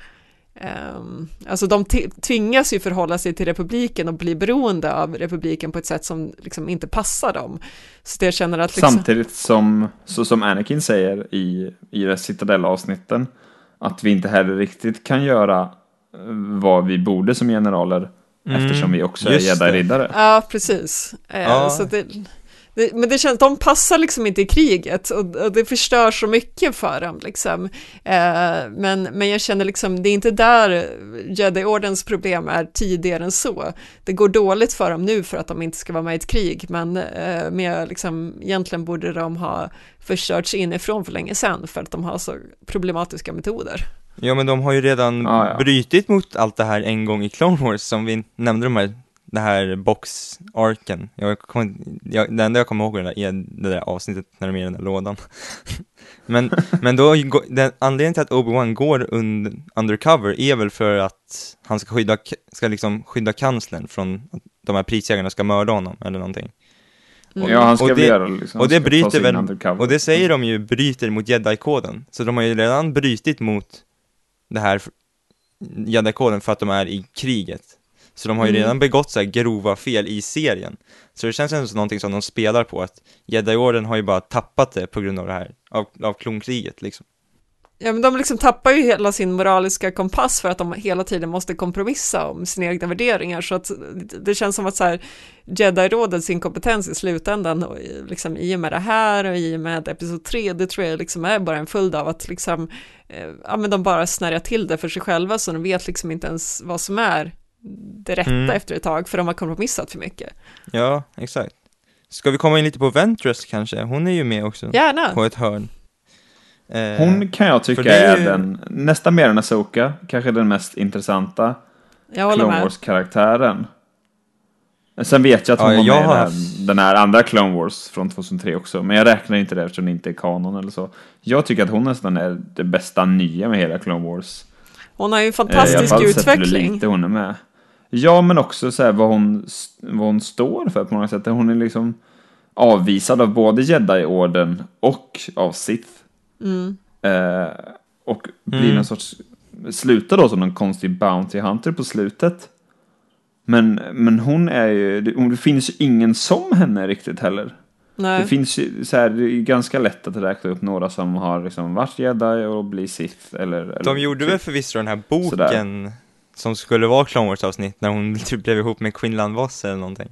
Um, alltså de tvingas ju förhålla sig till republiken och bli beroende av republiken på ett sätt som liksom inte passar dem. Så det känner att liksom... Samtidigt som, så som Anakin säger i, i Citadel-avsnitten, att vi inte heller riktigt kan göra eh, vad vi borde som generaler, mm, eftersom vi också är jedi-riddare. Ja, precis. Uh, ja. Så det, det, men det känns, de passar liksom inte i kriget och, och det förstör så mycket för dem liksom. Eh, men, men jag känner liksom, det är inte där Jedi-ordens problem är tidigare än så. Det går dåligt för dem nu för att de inte ska vara med i ett krig, men, eh, men liksom, egentligen borde de ha förstörts inifrån för länge sedan för att de har så problematiska metoder. Ja, men de har ju redan ah, ja. brytit mot allt det här en gång i Clone Wars, som vi nämnde de här det här box-arken. Jag kommer, jag, det enda jag kommer ihåg är det där avsnittet när de är i den där lådan. men, men då, den, anledningen till att Obi-Wan går und, undercover är väl för att han ska skydda, ska liksom skydda kanslern från att de här prisjägarna ska mörda honom eller någonting. Mm. Ja, han ska och det, göra liksom. Och det bryter väl, och det säger de ju bryter mot jedi-koden. Så de har ju redan brytit mot det här jedi-koden för att de är i kriget. Så de har ju mm. redan begått så grova fel i serien. Så det känns ändå som någonting som de spelar på, att Jedi-orden har ju bara tappat det på grund av det här, av, av klonkriget liksom. Ja, men de liksom tappar ju hela sin moraliska kompass för att de hela tiden måste kompromissa om sina egna värderingar, så att det känns som att så här, Jedi-rådets inkompetens i slutändan, och liksom i och med det här och i och med Episod 3, det tror jag liksom är bara en följd av att liksom, eh, ja men de bara snärjar till det för sig själva, så de vet liksom inte ens vad som är det rätta mm. efter ett tag, för de har kompromissat för mycket. Ja, exakt. Ska vi komma in lite på Ventress kanske? Hon är ju med också. Gärna. På ett hörn. Eh, hon kan jag tycka är, är den, nästan mer än Asoka, kanske den mest intressanta Clone Wars-karaktären. Sen vet jag att hon ja, var med haft... den här andra Clone Wars från 2003 också, men jag räknar inte det eftersom det inte är kanon eller så. Jag tycker att hon nästan är det bästa nya med hela Clone Wars. Hon har ju en fantastisk eh, utveckling. Lite hon är med. Ja, men också så här vad hon, vad hon står för på många sätt. Hon är liksom avvisad av både Jedi-orden och av Sith. Mm. Eh, och blir mm. någon sorts, slutar då som någon konstig Bounty Hunter på slutet. Men, men hon är ju, det, det finns ju ingen som henne riktigt heller. Nej. Det finns ju så här, det är ganska lätt att räkna upp några som har liksom varit jedi och blir Sith eller... eller De gjorde typ. väl förvisso den här boken sådär som skulle vara Clone Wars-avsnitt när hon typ blev ihop med Quinlan Voss eller någonting.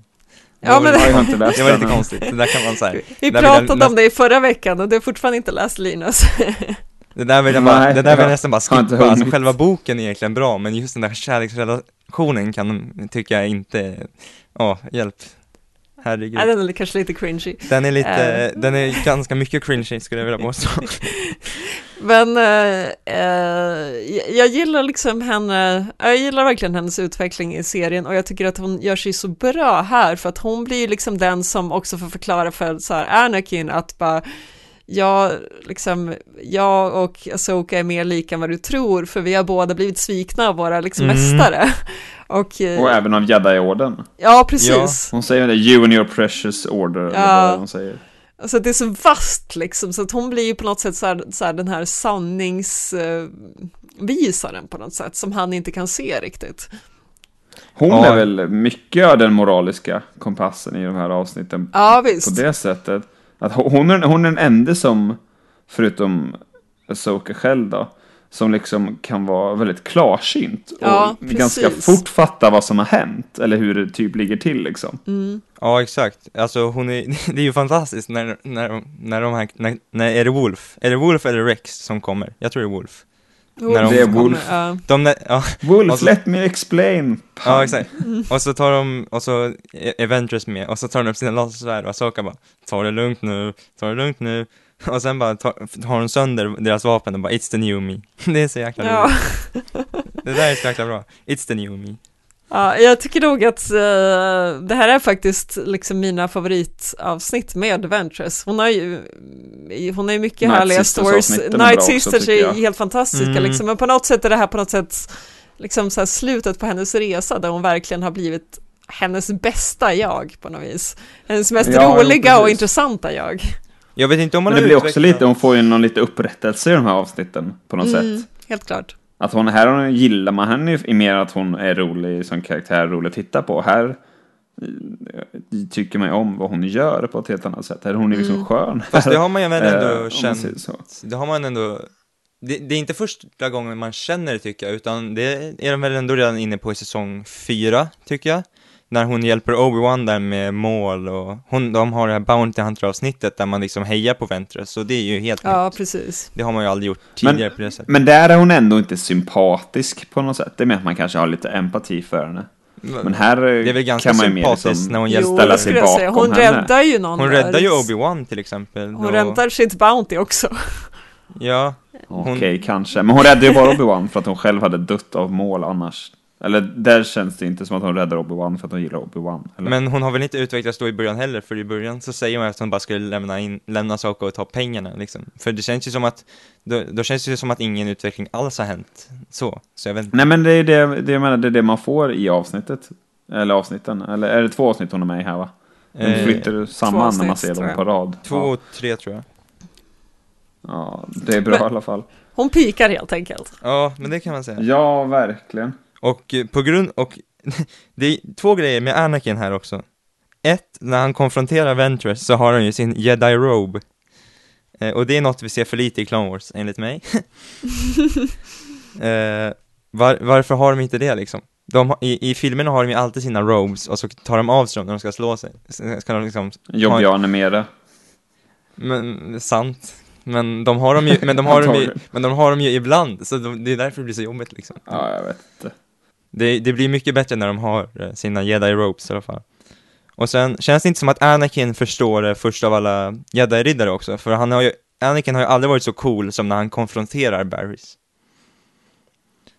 Ja, men det, inte läst det var lite konstigt, det där kan man säga. Vi pratade om det i förra veckan och du har fortfarande inte läst Linus. Det där vill jag, bara, Nej, det där vill jag nästan bara skippa, alltså själva boken är egentligen bra, men just den där kärleksrelationen kan, tycker jag inte, ja, oh, hjälp. Herregud. Ja, den är kanske lite cringy. Den är lite, uh. den är ganska mycket cringy skulle jag vilja påstå. Men eh, eh, jag gillar liksom henne, jag gillar verkligen hennes utveckling i serien och jag tycker att hon gör sig så bra här för att hon blir liksom den som också får förklara för så här Anakin att bara jag, liksom, jag och Asoka är mer lika än vad du tror för vi har båda blivit svikna av våra liksom mm. mästare. Och, eh, och även av Jedi-orden. Ja, precis. Ja. Hon säger det, you and your precious order, ja. eller vad hon säger. Alltså det är så vast liksom, så att hon blir ju på något sätt så här, så här den här sanningsvisaren på något sätt, som han inte kan se riktigt. Hon ja. är väl mycket av den moraliska kompassen i de här avsnitten. Ja, visst. På det sättet. Att hon är, hon är den enda som, förutom Asoka själv då, som liksom kan vara väldigt klarsynt och Ja, ganska fort fatta vad som har hänt eller hur det typ ligger till liksom. Ja, exakt. Alltså hon är, det är ju fantastiskt när, när, när de här, när, när är det Wolf? Är det Wolf eller Rex som kommer? Jag tror det är Wolf. När de Det är kommer, Wolf. ja. De, där- ja, Wolf, så- let me explain. ja, exakt. Och så tar de, och så är Avengers med, och så tar de upp sina lasersvärd och Asoka bara Ta det lugnt nu, ta det lugnt nu. Och sen bara tar, tar de sönder deras vapen och bara It's the new me. Det är så jäkla Ja. roligt. Det där är så jäkla bra. It's the new me. ja, jag tycker nog att eh, det här är faktiskt liksom mina favoritavsnitt med Ventress. Hon har ju, hon har ju mycket Night härliga stories. Night också, Sisters är helt fantastiska Mm. liksom, men på något sätt är det här på något sätt liksom så här slutet på hennes resa där hon verkligen har blivit hennes bästa jag på något vis. Hennes mest Ja, jo, roliga och precis. intressanta jag. Jag vet inte om man Men det blir också lite, hon får ju någon lite upprättelse i de här avsnitten på något Mm, sätt. helt klart. Att hon, här hon gillar man henne ju i mer att hon är rolig som karaktär, rolig att titta på. Här eh, tycker man ju om vad hon gör på ett helt annat sätt. Här hon är liksom skön. Fast det har man ju Eh, ändå man känt, det har man ändå, det, det är inte första gången man känner det tycker jag, utan det är de väl ändå redan inne på i säsong fyra, tycker jag. När hon hjälper Obi-Wan där med mål och hon, de har det här Bounty Hunter-avsnittet där man liksom hejar på Ventress, så det är ju helt Ja, nytt. precis. Det har man ju aldrig gjort tidigare på det sättet. Men där är hon ändå inte sympatisk på något sätt. Det är mer att man kanske har lite empati för henne. Men här eh, det är väl ganska kan man ju mer liksom när hon Jo, hjälper, ställa sig säga. bakom Hon henne. räddar ju någon hon där. räddar ju Obi-Wan till exempel. Hon och- räddar sitt Bounty också. Ja, Okej, hon- kanske. Men hon räddade ju bara Obi-Wan för att hon själv hade dött av mål annars. Eller där känns det inte som att hon räddar Obi-Wan för att hon gillar Obi-Wan. Eller? men hon har väl inte utvecklats då i början heller, för i början så säger hon att hon bara skulle lämna in, lämna saker och ta pengarna liksom. För det känns ju som att, då, då känns det ju som att ingen utveckling alls har hänt så. Så jag vet inte. Nej men det är det, det, jag menar, det är det man får i avsnittet. Eller avsnitten. Eller är det två avsnitt hon är med i här va? De Eh, flyttar samman när man avsnitt, ser dem på rad. Två Ja. och tre tror jag. ja, det är bra Men- i alla fall. Hon pikar helt enkelt. Ja, men det kan man säga. Ja, verkligen. Och eh, på grund, och det är två grejer med Anakin här också. Ett, när han konfronterar Ventress så har han ju sin jedi robe. Eh, och det är något vi ser för lite i Clone Wars, enligt mig. eh, var, varför har de inte det liksom? De, i, I filmerna har de ju alltid sina robes och så tar de av sig dem när de ska slå sig. Ska de liksom, Jobbiga animera. men, sant. Men de har dem ju, men de har dem ju, men de har dem ju ibland, så de, det är därför det blir så jobbigt liksom. Ja, jag vet inte. Det, det blir mycket bättre när de har eh, sina jedi ropes i alla fall. Och sen känns det inte som att Anakin förstår det först av alla jedi-riddare också, för han har ju, Anakin har ju aldrig varit så cool som när han konfronterar Barrys.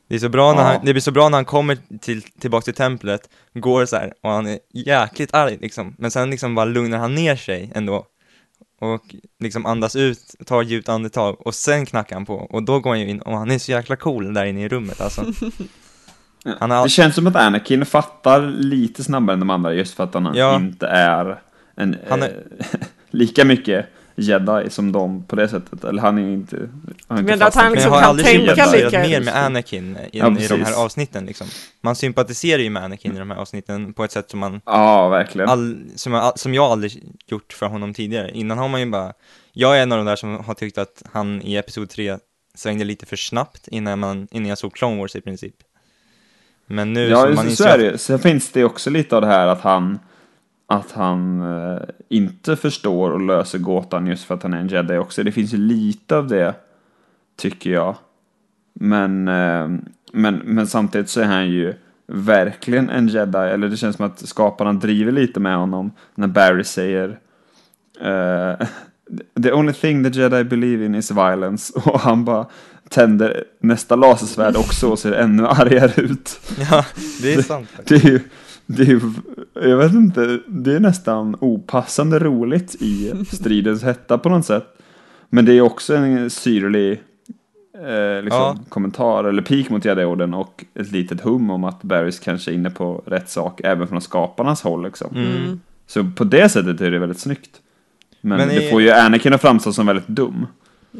Det är så bra när Ja. det blir så bra när han kommer till, tillbaka till templet, går så här och han är jäkligt arg liksom, men sen liksom bara lugnar han ner sig ändå. Och liksom andas ut, tar djupt andetag och sen knackar han på och då går han ju in och han är så jäkla cool där inne i rummet alltså. Han har, Det känns som att Anakin fattar lite snabbare än de andra just för att han Ja. inte är en Han är- eh, lika mycket jedi som de på det sättet. Eller han är inte... Han är inte Men att fastnat han i Men liksom jag har aldrig tänka sympatiserat mer med Anakin i, Ja, i de här avsnitten liksom. Man sympatiserar ju med Anakin i de här avsnitten på ett sätt som man, Ja, verkligen. all, som, jag, som jag aldrig gjort för honom tidigare. Innan har man ju bara, jag är en av de där som har tyckt att han i Episod 3 svängde lite för snabbt innan, man, innan jag såg Clone Wars i princip. Men nu Ja, som man så, så är det. Sen finns det också lite av det här att han att han eh, inte förstår och löser gåtan just för att han är en jedi också. Det finns ju lite av det, tycker jag. Men, eh, men, men samtidigt så är han ju verkligen en jedi, eller det känns som att skaparna driver lite med honom när Barry säger eh, The only thing the jedi believe in is violence. Och han bara tänder nästa lasersvärd också och ser ännu argare ut. Ja, det är sant. faktiskt. Det är ju, det är ju, jag vet inte, det är nästan opassande roligt i stridens hetta på något sätt. Men det är också en syrlig eh, liksom, Ja. kommentar eller pik mot Jedi-orden och ett litet hum om att Barrys kanske är inne på rätt sak även från skaparnas håll. Liksom. Mm. Så på det sättet är det väldigt snyggt. Men, Men det i- får ju Anakin att framstå som väldigt dum.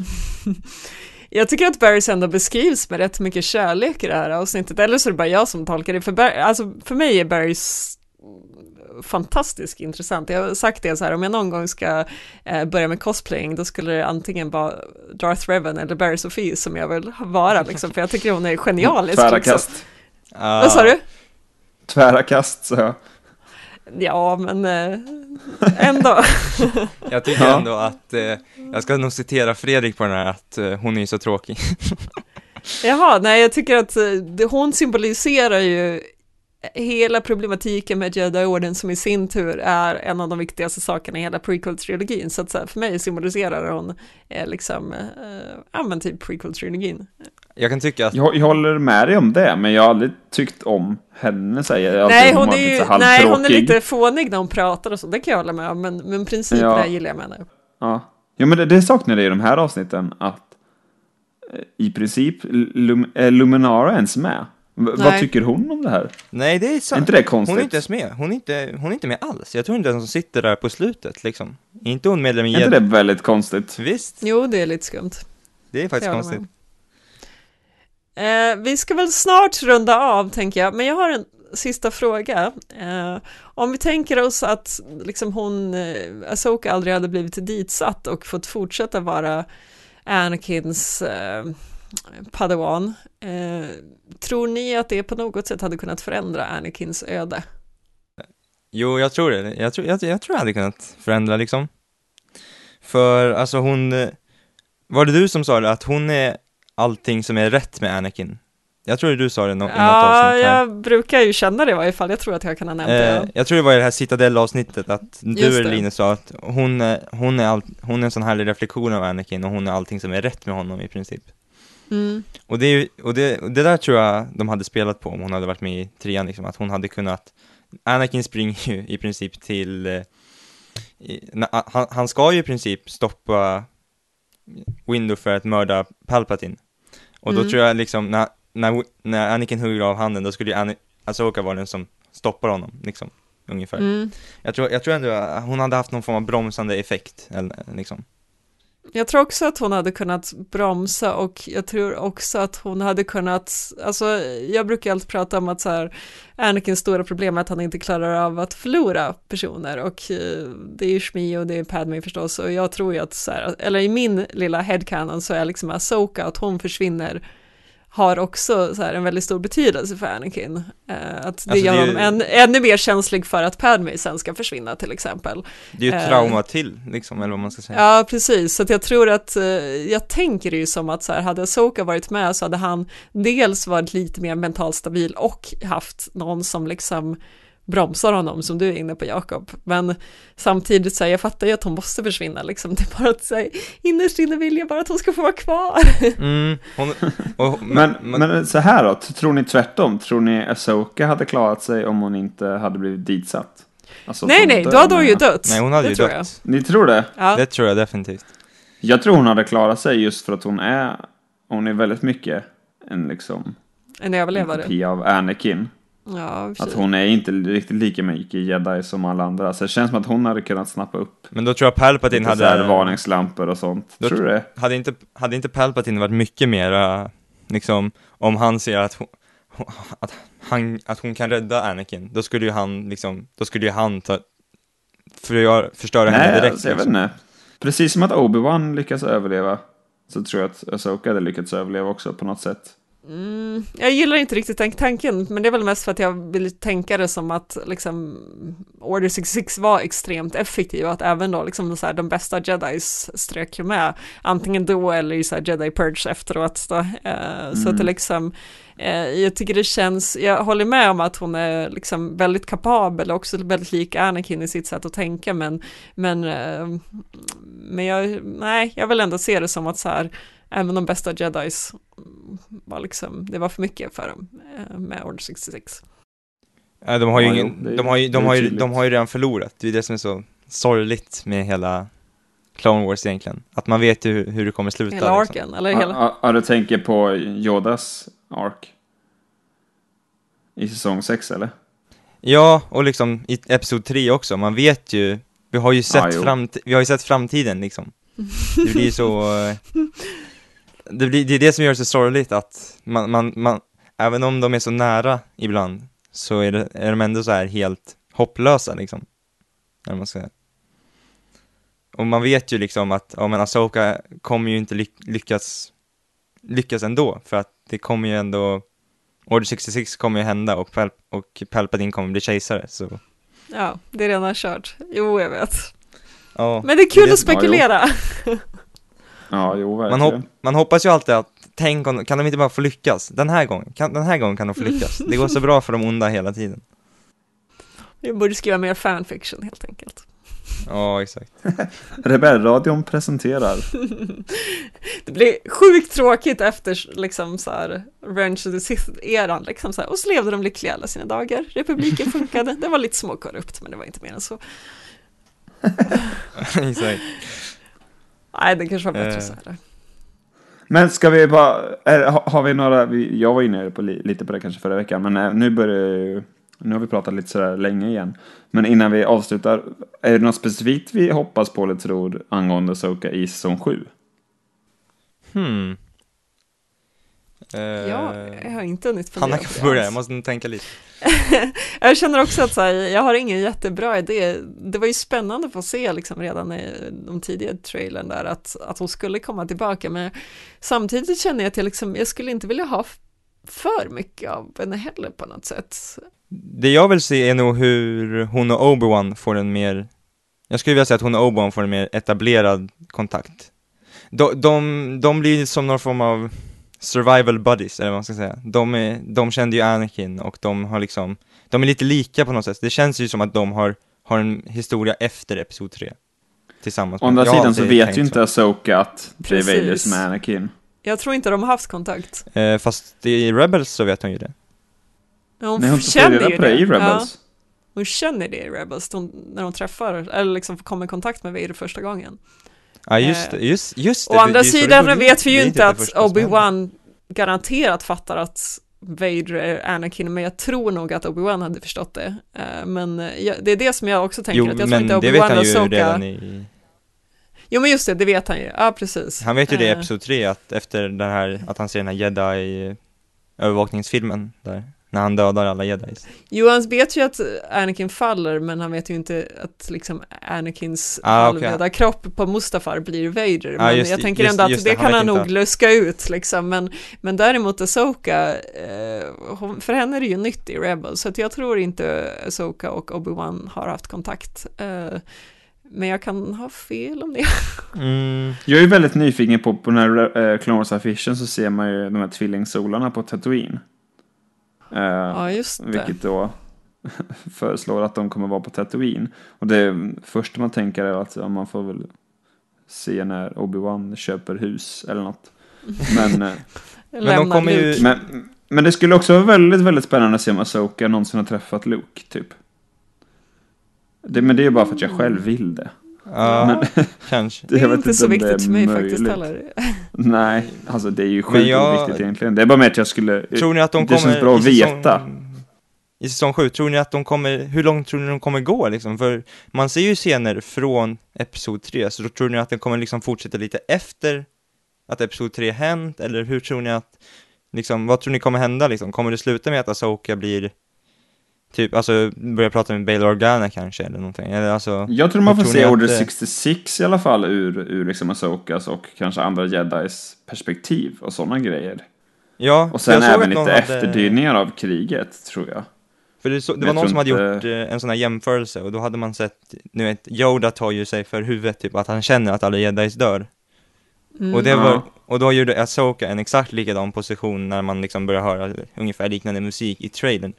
Jag tycker att Barrys ändå beskrivs med rätt mycket kärlek i det här avsnittet, eller så är det bara jag som tolkar det, för, Bar- alltså, för mig är Barrys fantastiskt intressant. Jag har sagt det så här, om jag någon gång ska eh, börja med cosplaying, då skulle det antingen vara Darth Revan eller Barry Sophie som jag vill vara, liksom, för jag tycker hon är genialisk. Tvära liksom. kast. Ah, Vad sa du? Tvära kast, så. Ja, men eh, ändå. Jag tycker Ja. ändå att, eh, jag ska nog citera Fredrik på den här, att eh, hon är ju så tråkig. Jaha, nej, jag tycker att eh, hon symboliserar ju hela problematiken med Jedi-orden som i sin tur är en av de viktigaste sakerna i hela prequel-trilogin. Så att så här, för mig symboliserar hon eh, liksom, eh, ja men typ prequel-trilogin. Jag kan tycka att, jag. Jag håller med dig om det, men jag har aldrig tyckt om henne, säger jag. Nej, hon varit är lite ju, nej, hon är lite fånig när hon pratar och så, det kan jag hålla med om, men, men principerna Ja. gillar jag med henne. Ja, ja men det, det saknade jag i de här avsnitten, att eh, i princip Lum, är Luminara ens med? V- vad Nej. tycker hon om det här? nej det är Är sant. inte det konstigt? Hon är inte ens med, hon är inte, hon är inte med alls. Jag tror inte ens hon sitter där på slutet liksom. Är inte hon medlem i Är inte det väldigt konstigt? Visst, Jo, det är lite skumt. det är faktiskt konstigt. Eh, vi ska väl snart runda av, tänker jag, men jag har en sista fråga. Eh, om vi tänker oss att liksom hon, eh, Asoka aldrig hade blivit ditsatt och fått fortsätta vara Anakins eh, padawan, eh, tror ni att det på något sätt hade kunnat förändra Anakins öde? Jo, jag tror det. Jag tror, jag, jag tror jag hade kunnat förändra liksom. För alltså hon, eh, var det du som sa det, att hon är allting som är rätt med Anakin? Jag tror det du sa det i nå- i något Ja, avsnitt här. jag brukar ju känna det i varje fall. Jag tror att jag kan ha nämnt Eh, det. jag tror det var i det här Citadel-avsnittet, att du det. Linus sa att hon är, hon, är all, hon är en sån härlig reflektion av Anakin och hon är allting som är rätt med honom i princip. Mm. Och det, och det, och det där tror jag de hade spelat på om hon hade varit med i trean liksom, att hon hade kunnat Anakin springer ju i princip till eh, i, na, han, han ska ju i princip stoppa Window för att mörda Palpatine Och då Mm. tror jag liksom, när, när, när Anakin hugger av handen, då skulle ju Ana- Asoka vara den som stoppar honom, liksom, ungefär Mm. jag, tror, jag tror ändå att hon hade haft någon form av bromsande effekt, eller, liksom jag tror också att hon hade kunnat bromsa och jag tror också att hon hade kunnat, alltså jag brukar alltid prata om att så här, Anakins stora problem är att han inte klarar av att förlora personer och eh, det är ju Shmi och det är Padme förstås och jag tror ju att så här, eller i min lilla headcanon så är liksom Asoka att hon försvinner har också så här en väldigt stor betydelse för Anakin. Eh, att det Alltså, gör det honom ju- än, ännu mer känslig för att Padme sen ska försvinna till exempel. Det är ju ett Eh. trauma till, liksom, eller vad man ska säga Ja, precis. Så att jag tror att, eh, jag tänker ju som att så här, hade Soka varit med så hade han dels varit lite mer mentalt stabil och haft någon som liksom bromsar honom som du är inne på Jakob. Men samtidigt så här, jag fattar ju att hon måste försvinna liksom. Det är bara att säga, innerst inne vill jag bara att hon ska få vara kvar. Mm, hon, och, Men, men så här då, tror ni tvärtom? Tror ni Asoka hade klarat sig om hon inte hade blivit ditsatt? Alltså, nej, nej, då hade hon ju dött. Nej, hon hade det ju dött. Ni tror det? Ja, Det tror jag definitivt. Jag tror hon hade klarat sig just för att hon är, hon är väldigt mycket en liksom en en överlevare. kopia av Anakin. Ja, Att hon är inte riktigt lika mycket jedi som alla andra. Så det känns som att hon hade kunnat snappa upp Men då tror jag Palpatine lite så här hade, varningslampor och sånt. Då- Tror du det? hade inte, hade inte Palpatine varit mycket mera, liksom, om han ser att hon, att han, att hon kan rädda Anakin, då skulle ju han liksom, då skulle ju han ta, för, förstöra henne Nej, direkt. alltså, jag vet liksom. inte. Precis som att Obi-Wan lyckas överleva. Så tror jag att Asoka hade lyckats överleva också på något sätt. Mm, jag gillar inte riktigt den tanken, men det är väl mest för att jag vill tänka det som att liksom Order 66 var extremt effektiv och att även då liksom så här, de bästa jedis strök ju med, antingen då eller i så här jedi purge efteråt då. Eh, Så att det liksom, eh, jag tycker det känns, jag håller med om att hon är liksom väldigt kapabel och också väldigt lik Anakin i sitt sätt att tänka, men, men, eh, men jag, nej, jag vill ändå se det som att så här, även de bästa jedis var liksom, det var för mycket för dem eh, med Order 66. Ja, de har ju Ja, ingen, är- de har ju, de har ju, de har ju redan förlorat, det är det som är så sorgligt med hela Clone Wars egentligen. Att man vet ju hur, hur det kommer sluta. Hela liksom. arken, eller Ja, hela... ja, du tänker på Yodas ark? I säsong 6 eller? Ja, och liksom i Episod 3 också, man vet ju, vi har ju sett, Ah, framt, vi har ju sett framtiden liksom. Det blir så, eh, det, blir, det är det som gör det så sorgligt att man, man, man, även om de är så nära ibland, så är, det, är de ändå så här helt hopplösa liksom. Eller man ska säga. Och man vet ju liksom att, ja men Asoka kommer ju inte ly lyckas, lyckas ändå, för att det kommer ju ändå, Order 66 kommer ju hända och, Pal och Palpatine kommer bli kejsare, så Ja, det är redan kört. Jo, jag vet. ja. Men det är kul det- att spekulera. Ja, jo, Man, verkligen. hop man hoppas ju alltid att, tänk om, kan de inte bara få lyckas? Den här gången, kan, den här gången kan de få lyckas. Det går så bra för de onda hela tiden. Vi borde skriva mer fanfiction helt enkelt. Ja, exakt. Rebellradion presenterar. Det blir sjukt tråkigt efter liksom så här Revenge of the Sith-eran liksom så här. Och så levde de lyckliga alla sina dagar. Republiken funkade. Det var lite småkorrupt men det var inte mer än så. exakt. Nej, det kanske var bättre Eh. så här. Men ska vi bara, är, ha- har vi några, vi, jag var inne på li, lite på det kanske förra veckan, men eh, nu börjar ju, nu har vi pratat lite sådär länge igen. Men innan vi avslutar, är det något specifikt vi hoppas på eller tror angående Soka i säsong 7? Hmm. Eh, Ja, jag har inte hunnit fundera Hanna kan få börja, jag måste tänka lite. Jag känner också att så här, jag har ingen jättebra idé. Det var ju spännande att få se liksom redan i de tidiga trailern där att, att hon skulle komma tillbaka. Men samtidigt känner jag att jag, liksom, jag skulle inte vilja ha för mycket av henne heller på något sätt. Det jag vill se är nog hur hon och Obi-Wan får en mer, jag skulle vilja säga att hon och Obi-Wan får en mer etablerad kontakt. De, de, de blir som någon form av survival buddies, eller vad man ska säga. De, är, de kände ju Anakin och de har liksom, de är lite lika på något sätt. Det känns ju som att de har, har en historia efter Episod 3. Tillsammans. Å andra sidan så vet ju inte Asoka att det är Vader som är Anakin. Jag tror inte de har haft kontakt. Eh, fast i Rebels så vet hon ju det. Hon Nej, hon känner ju på det i Ja, Rebels. hon känner det i Rebels när de träffar, eller liksom kommer i kontakt med Vader första gången. Ja, just Eh, det, just, just det. Å det- andra det det sidan börjar. vet vi Det ju inte det att. Obi-Wan garanterat fattar att Vader är Anakin, men jag tror nog att Obi-Wan hade förstått det. Eh, Men eh, jag- det är det som jag också tänker, Jo, att jag tror inte det Obi-Wan och Soka... i... Jo men just det, det vet han ju. Ja, precis. Han vet ju det i Eh, Episod 3, att efter den här, att han ser den här jedi övervakningsfilmen där, när han dödar alla jedis. Jo, han vet ju att Anakin faller, men han vet ju inte att liksom Anakins Ah, halvdöda kropp på Mustafar blir Vader. Ah, men just jag tänker just- ändå att det, det, kan han inte nog att- luska ut liksom. Men, men däremot Asoka, eh, hon, för henne är det ju nytt i Rebels, så att jag tror inte Asoka och Obi-Wan har haft kontakt. Eh, men jag kan ha fel om det. Mm, Jag är väldigt nyfiken på, på den här uh, Clone Wars-affischen så ser man ju de här tvillingsolarna på Tatooine. Eh, Ja, just det. Vilket då föreslår att de kommer vara på Tatooine. Och det första man tänker är att ja, man får väl se när Obi-Wan köper hus eller något. Men, eh, de Lämnar kommer ju- men, men det skulle också vara väldigt, väldigt spännande att se om Asoka någonsin har träffat Luke, typ. Det, men det är ju bara för att jag själv vill det. Ja, kanske. Det är inte så om det viktigt för mig faktiskt möjligt. heller. Nej, alltså det är ju Men sjukt jag- oviktigt egentligen. Det är bara med att jag skulle... Tror ni att de det kommer... känns bra att säsong- veta. I säsong 7, tror ni att de kommer, hur långt tror ni de kommer gå liksom? För man ser ju scener från Episod 3, så då tror ni att det kommer liksom fortsätta lite efter att Episod 3 hänt? Eller hur tror ni att, liksom, vad tror ni kommer hända liksom? Kommer det sluta med att Asoka blir, typ, alltså, börja prata med Bail Organa kanske, eller någonting? Eller alltså, Jag tror man får tror se Order det- 66 i alla fall ur, ur liksom Asokas och kanske andra jedis perspektiv och sådana grejer. ja, Och sen även lite hade- efterdyningar av kriget, tror jag. För det, så, det var någon som hade inte- gjort eh, en sån här jämförelse och då hade man sett, nu vet, Yoda tar ju sig för huvudet typ att han känner att alla jedis dör. Mm. Och, det var, och då gjorde Asoka en exakt likadan position när man liksom börjar höra ungefär liknande musik i trailern.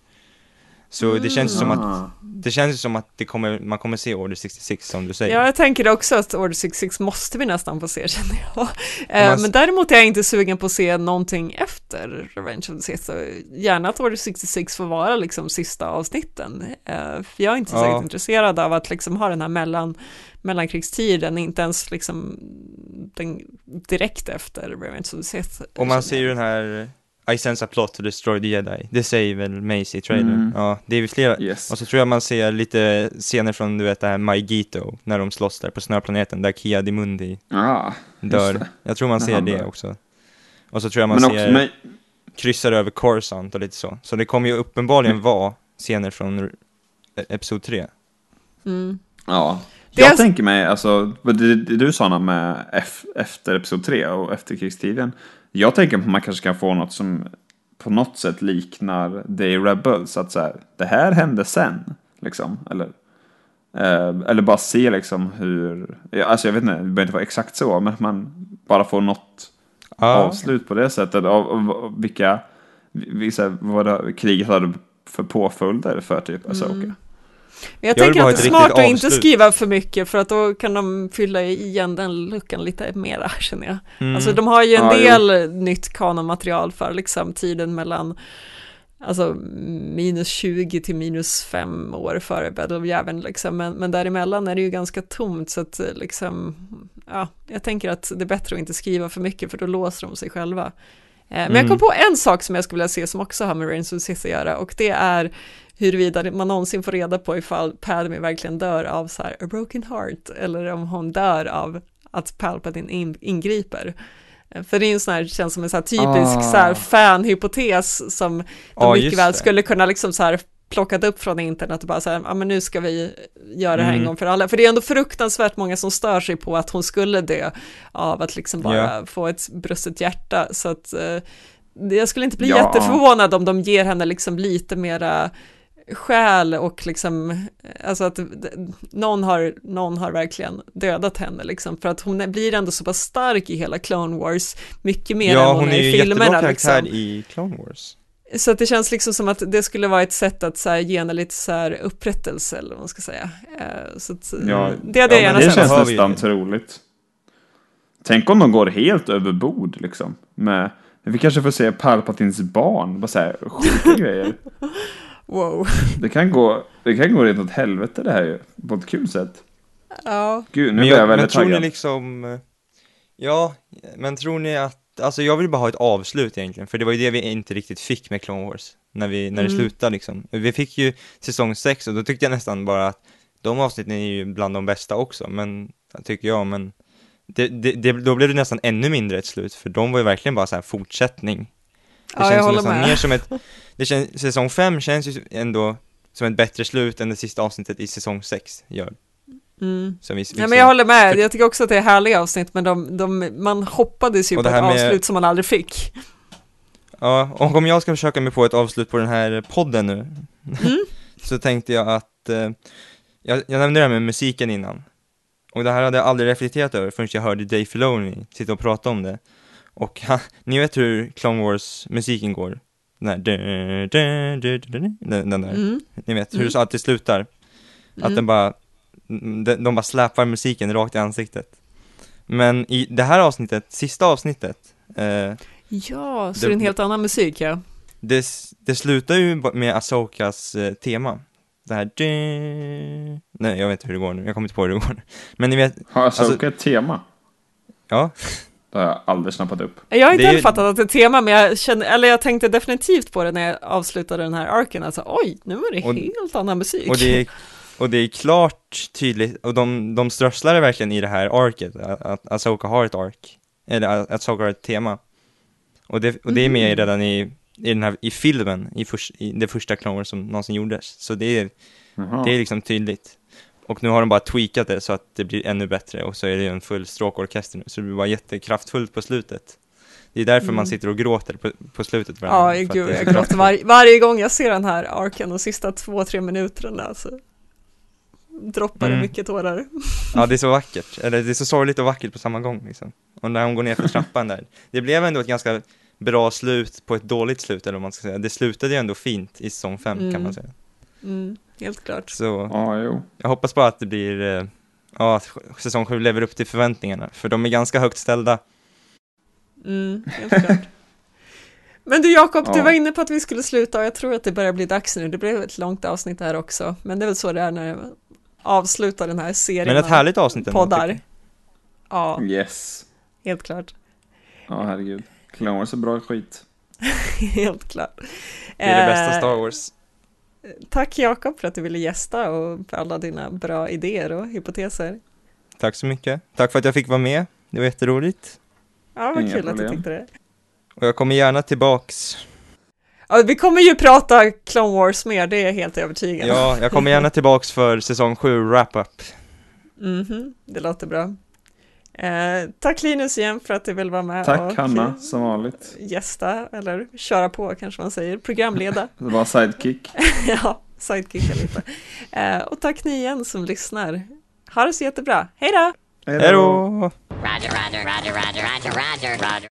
Så det känns som att, Ah. det känns som att det kommer, man kommer se Order 66 som du säger. Ja, jag tänker också att Order 66 måste vi nästan få se, känner jag. Eh, man Men däremot är jag inte sugen på att se någonting efter Revenge of the Sith. Så Gärna att Order 66 får vara liksom sista avsnitten. Eh, För jag är inte Ja. särskilt intresserad av att liksom ha den här mellan, mellankrigstiden, inte ens liksom den direkt efter Revenge of the Sith. Och man ser ju den här I sense a plot to destroy the jedi. Det säger väl Mace i trailern. Mm. Ja, det är ju flera. Yes. Och så tror jag man ser lite scener från, du vet, det här Maigito, när de slåss där på snöplaneten, där Kia Dimundi Ah, dör. det. Jag tror man ser det dör. också. Och så tror jag man Men ser, men, kryssar över Coruscant och lite så. Så det kommer ju uppenbarligen vara scener från e- episod 3. Mm. Ja. Det Jag är- tänker mig, alltså, det, det du sa med F, efter episod 3 och efterkrigstiden. Jag tänker att man kanske kan få något som på något sätt liknar Day Rebels. Att så här, det här hände sen, liksom. Eller, eh, eller bara se liksom hur, ja, alltså jag vet inte, det behöver inte vara exakt så, men att man bara får något Ja, avslut på det sättet. Av, av, av vilka, vissa, vad det, kriget hade för påföljder för typ Asoka. Men jag, Jag tänker att det är smart att inte skriva för mycket för att då kan de fylla igen den luckan lite mera känner jag. mm. Alltså de har ju en Ja, jo. del nytt kanonmaterial för liksom tiden mellan alltså minus 20 till minus 5 år före Battle of Yavin liksom, men, men däremellan är det ju ganska tomt så att liksom, ja, jag tänker att det är bättre att inte skriva för mycket för då låser de sig själva. Eh, Men jag Mm. kom på en sak som jag skulle vilja se som också har med Reigns of Sith att göra och det är huruvida man någonsin får reda på ifall Padme verkligen dör av så här a broken heart eller om hon dör av att Palpatine in, ingriper. Eh, För det är en sån här, känns som en så här typisk Ah. så här fanhypotes som de Ja, mycket väl skulle kunna liksom så här plockat upp från internet och bara så här, ja men nu ska vi göra det här en Mm. gång för alla. För det är ändå fruktansvärt många som stör sig på att hon skulle dö av att liksom bara Ja. få ett brustet hjärta. Så att eh, jag skulle inte bli Ja. jätteförvånad om de ger henne liksom lite mera själ och liksom, alltså att någon har, någon har verkligen dödat henne liksom, för att hon är- blir ändå så pass stark i hela Clone Wars, mycket mer ja, än hon, hon är är ju i filmerna. jättebra karaktär Liksom. i Clone Wars. Så att det känns liksom som att det skulle vara ett sätt att så här, ge henne lite så här upprättelse eller vad man ska säga. Eh, Så att, Ja, det hade jag ja, gärna men Det sett. känns nästan ju. troligt. Tänk om de går helt över bord liksom. Med, vi kanske får se Palpatins barn, bara så här sjuka grejer. Wow. Det kan gå, det kan gå rent åt helvete det här ju, på ett kul sätt. Ja. Gud, nu Men, blir jag jag, men väldigt tror ni taggad. liksom, eh, ja, men tror ni att, alltså jag vill bara ha ett avslut egentligen, för det var ju det vi inte riktigt fick med Clone Wars, när, vi, när det Mm. slutade liksom. Vi fick ju säsong 6 och då tyckte jag nästan bara att de avsnitten är ju bland de bästa också, men, tycker jag, men det, det, det, då blev det nästan ännu mindre ett slut, för de var ju verkligen bara så här fortsättning. Det Ja, jag känns som håller nästan med. mer som ett, det känns, säsong 5 känns ju ändå som ett bättre slut än det sista avsnittet i säsong 6 gör. Mm. Vi, vi Ja, men jag håller med, jag tycker också att det är härliga avsnitt, men de, de, man hoppades ju på ett med- avslut som man aldrig fick. Ja, och om jag ska försöka mig på ett avslut på den här podden nu, Mm. så tänkte jag att, eh, jag, jag nämnde det här med musiken innan, och det här hade jag aldrig reflekterat över förrän jag hörde Dave Filoni sitta och prata om det. Och han, ni vet hur Clone Wars-musiken går? Den här, den, där, Mm. ni vet hur Mm. det alltid slutar. Att Mm. den bara, de, de bara släpar musiken rakt i ansiktet. Men i det här avsnittet, sista avsnittet, eh, Ja, så Det- det är en helt annan musik ja. det, det slutar ju med Asokas eh, tema. Det här Nej, jag vet inte hur det går nu, jag kommer inte på hur det går. Men ni vet, Har Asoka alltså- ett tema? ja, Det har jag aldrig snappat upp. Jag har inte heller ju- fattat att det är tema, men jag, kände, eller jag tänkte definitivt på det när jag avslutade den här arken, alltså oj, nu var det Och- helt annan musik. och det är, och det är klart tydligt, och de, de strösslar det verkligen i det här arket, att, att Asoka har ett ark. Eller att Asoka har ett tema. Och det, och det är med redan i, i den här, i filmen, i, förs, i det första Clone Wars som någonsin gjordes. Så det är, Jaha. det är liksom tydligt. Och nu har de bara tweakat det så att det blir ännu bättre och så är det ju en full stråkorkester nu, så det blir bara jättekraftfullt på slutet. Det är därför man sitter och gråter på, på slutet Mm. Ja, gud, jag gråter var, varje gång jag ser den här arken de sista två, tre minuterna, alltså. Droppar det Mm. mycket tårar. Ja, det är så vackert. Eller det är så sorgligt och vackert på samma gång liksom. Och när hon går ner för trappan där. Det blev ändå ett ganska bra slut på ett dåligt slut, eller vad man ska säga. Det slutade ju ändå fint i säsong 5 kan Mm. man säga. Mm, helt klart. Så Ja, jo. jag hoppas bara att det blir, eh, ja, att säsong 7 lever upp till förväntningarna. För de är ganska högt ställda. Mm, helt klart. Men du Jakob, du Ja. var inne på att vi skulle sluta och jag tror att det börjar bli dags nu. Det blev ett långt avsnitt här också, men det är väl så det är när jag avslutar den här serien Men ett härligt avsnitt ändå, poddar. Ja, Yes. helt klart. Ja, herregud. Clone Wars är bra skit. Helt klart. Det är det bästa Eh, Star Wars. Tack Jakob för att du ville gästa och för alla dina bra idéer och hypoteser. Tack så mycket. Tack för att jag fick vara med. Det var jätteroligt. Ja, vad Inga kul att du problem. tyckte det. Och jag kommer gärna tillbaks. Ja, vi kommer ju prata Clone Wars mer, det är jag helt övertygad. Ja, jag kommer gärna tillbaks för säsong 7 wrap-up. Mhm, det låter bra. Eh, tack Linus igen för att du vill vara med Tack och Hanna, som vanligt. gästa, eller köra på kanske man säger, programleda. Det var sidekick. ja, sidekicka lite. Eh, och tack ni igen som lyssnar. Ha det så jättebra, hej då! Hej då! Roger, roger, roger, roger, roger, roger, roger.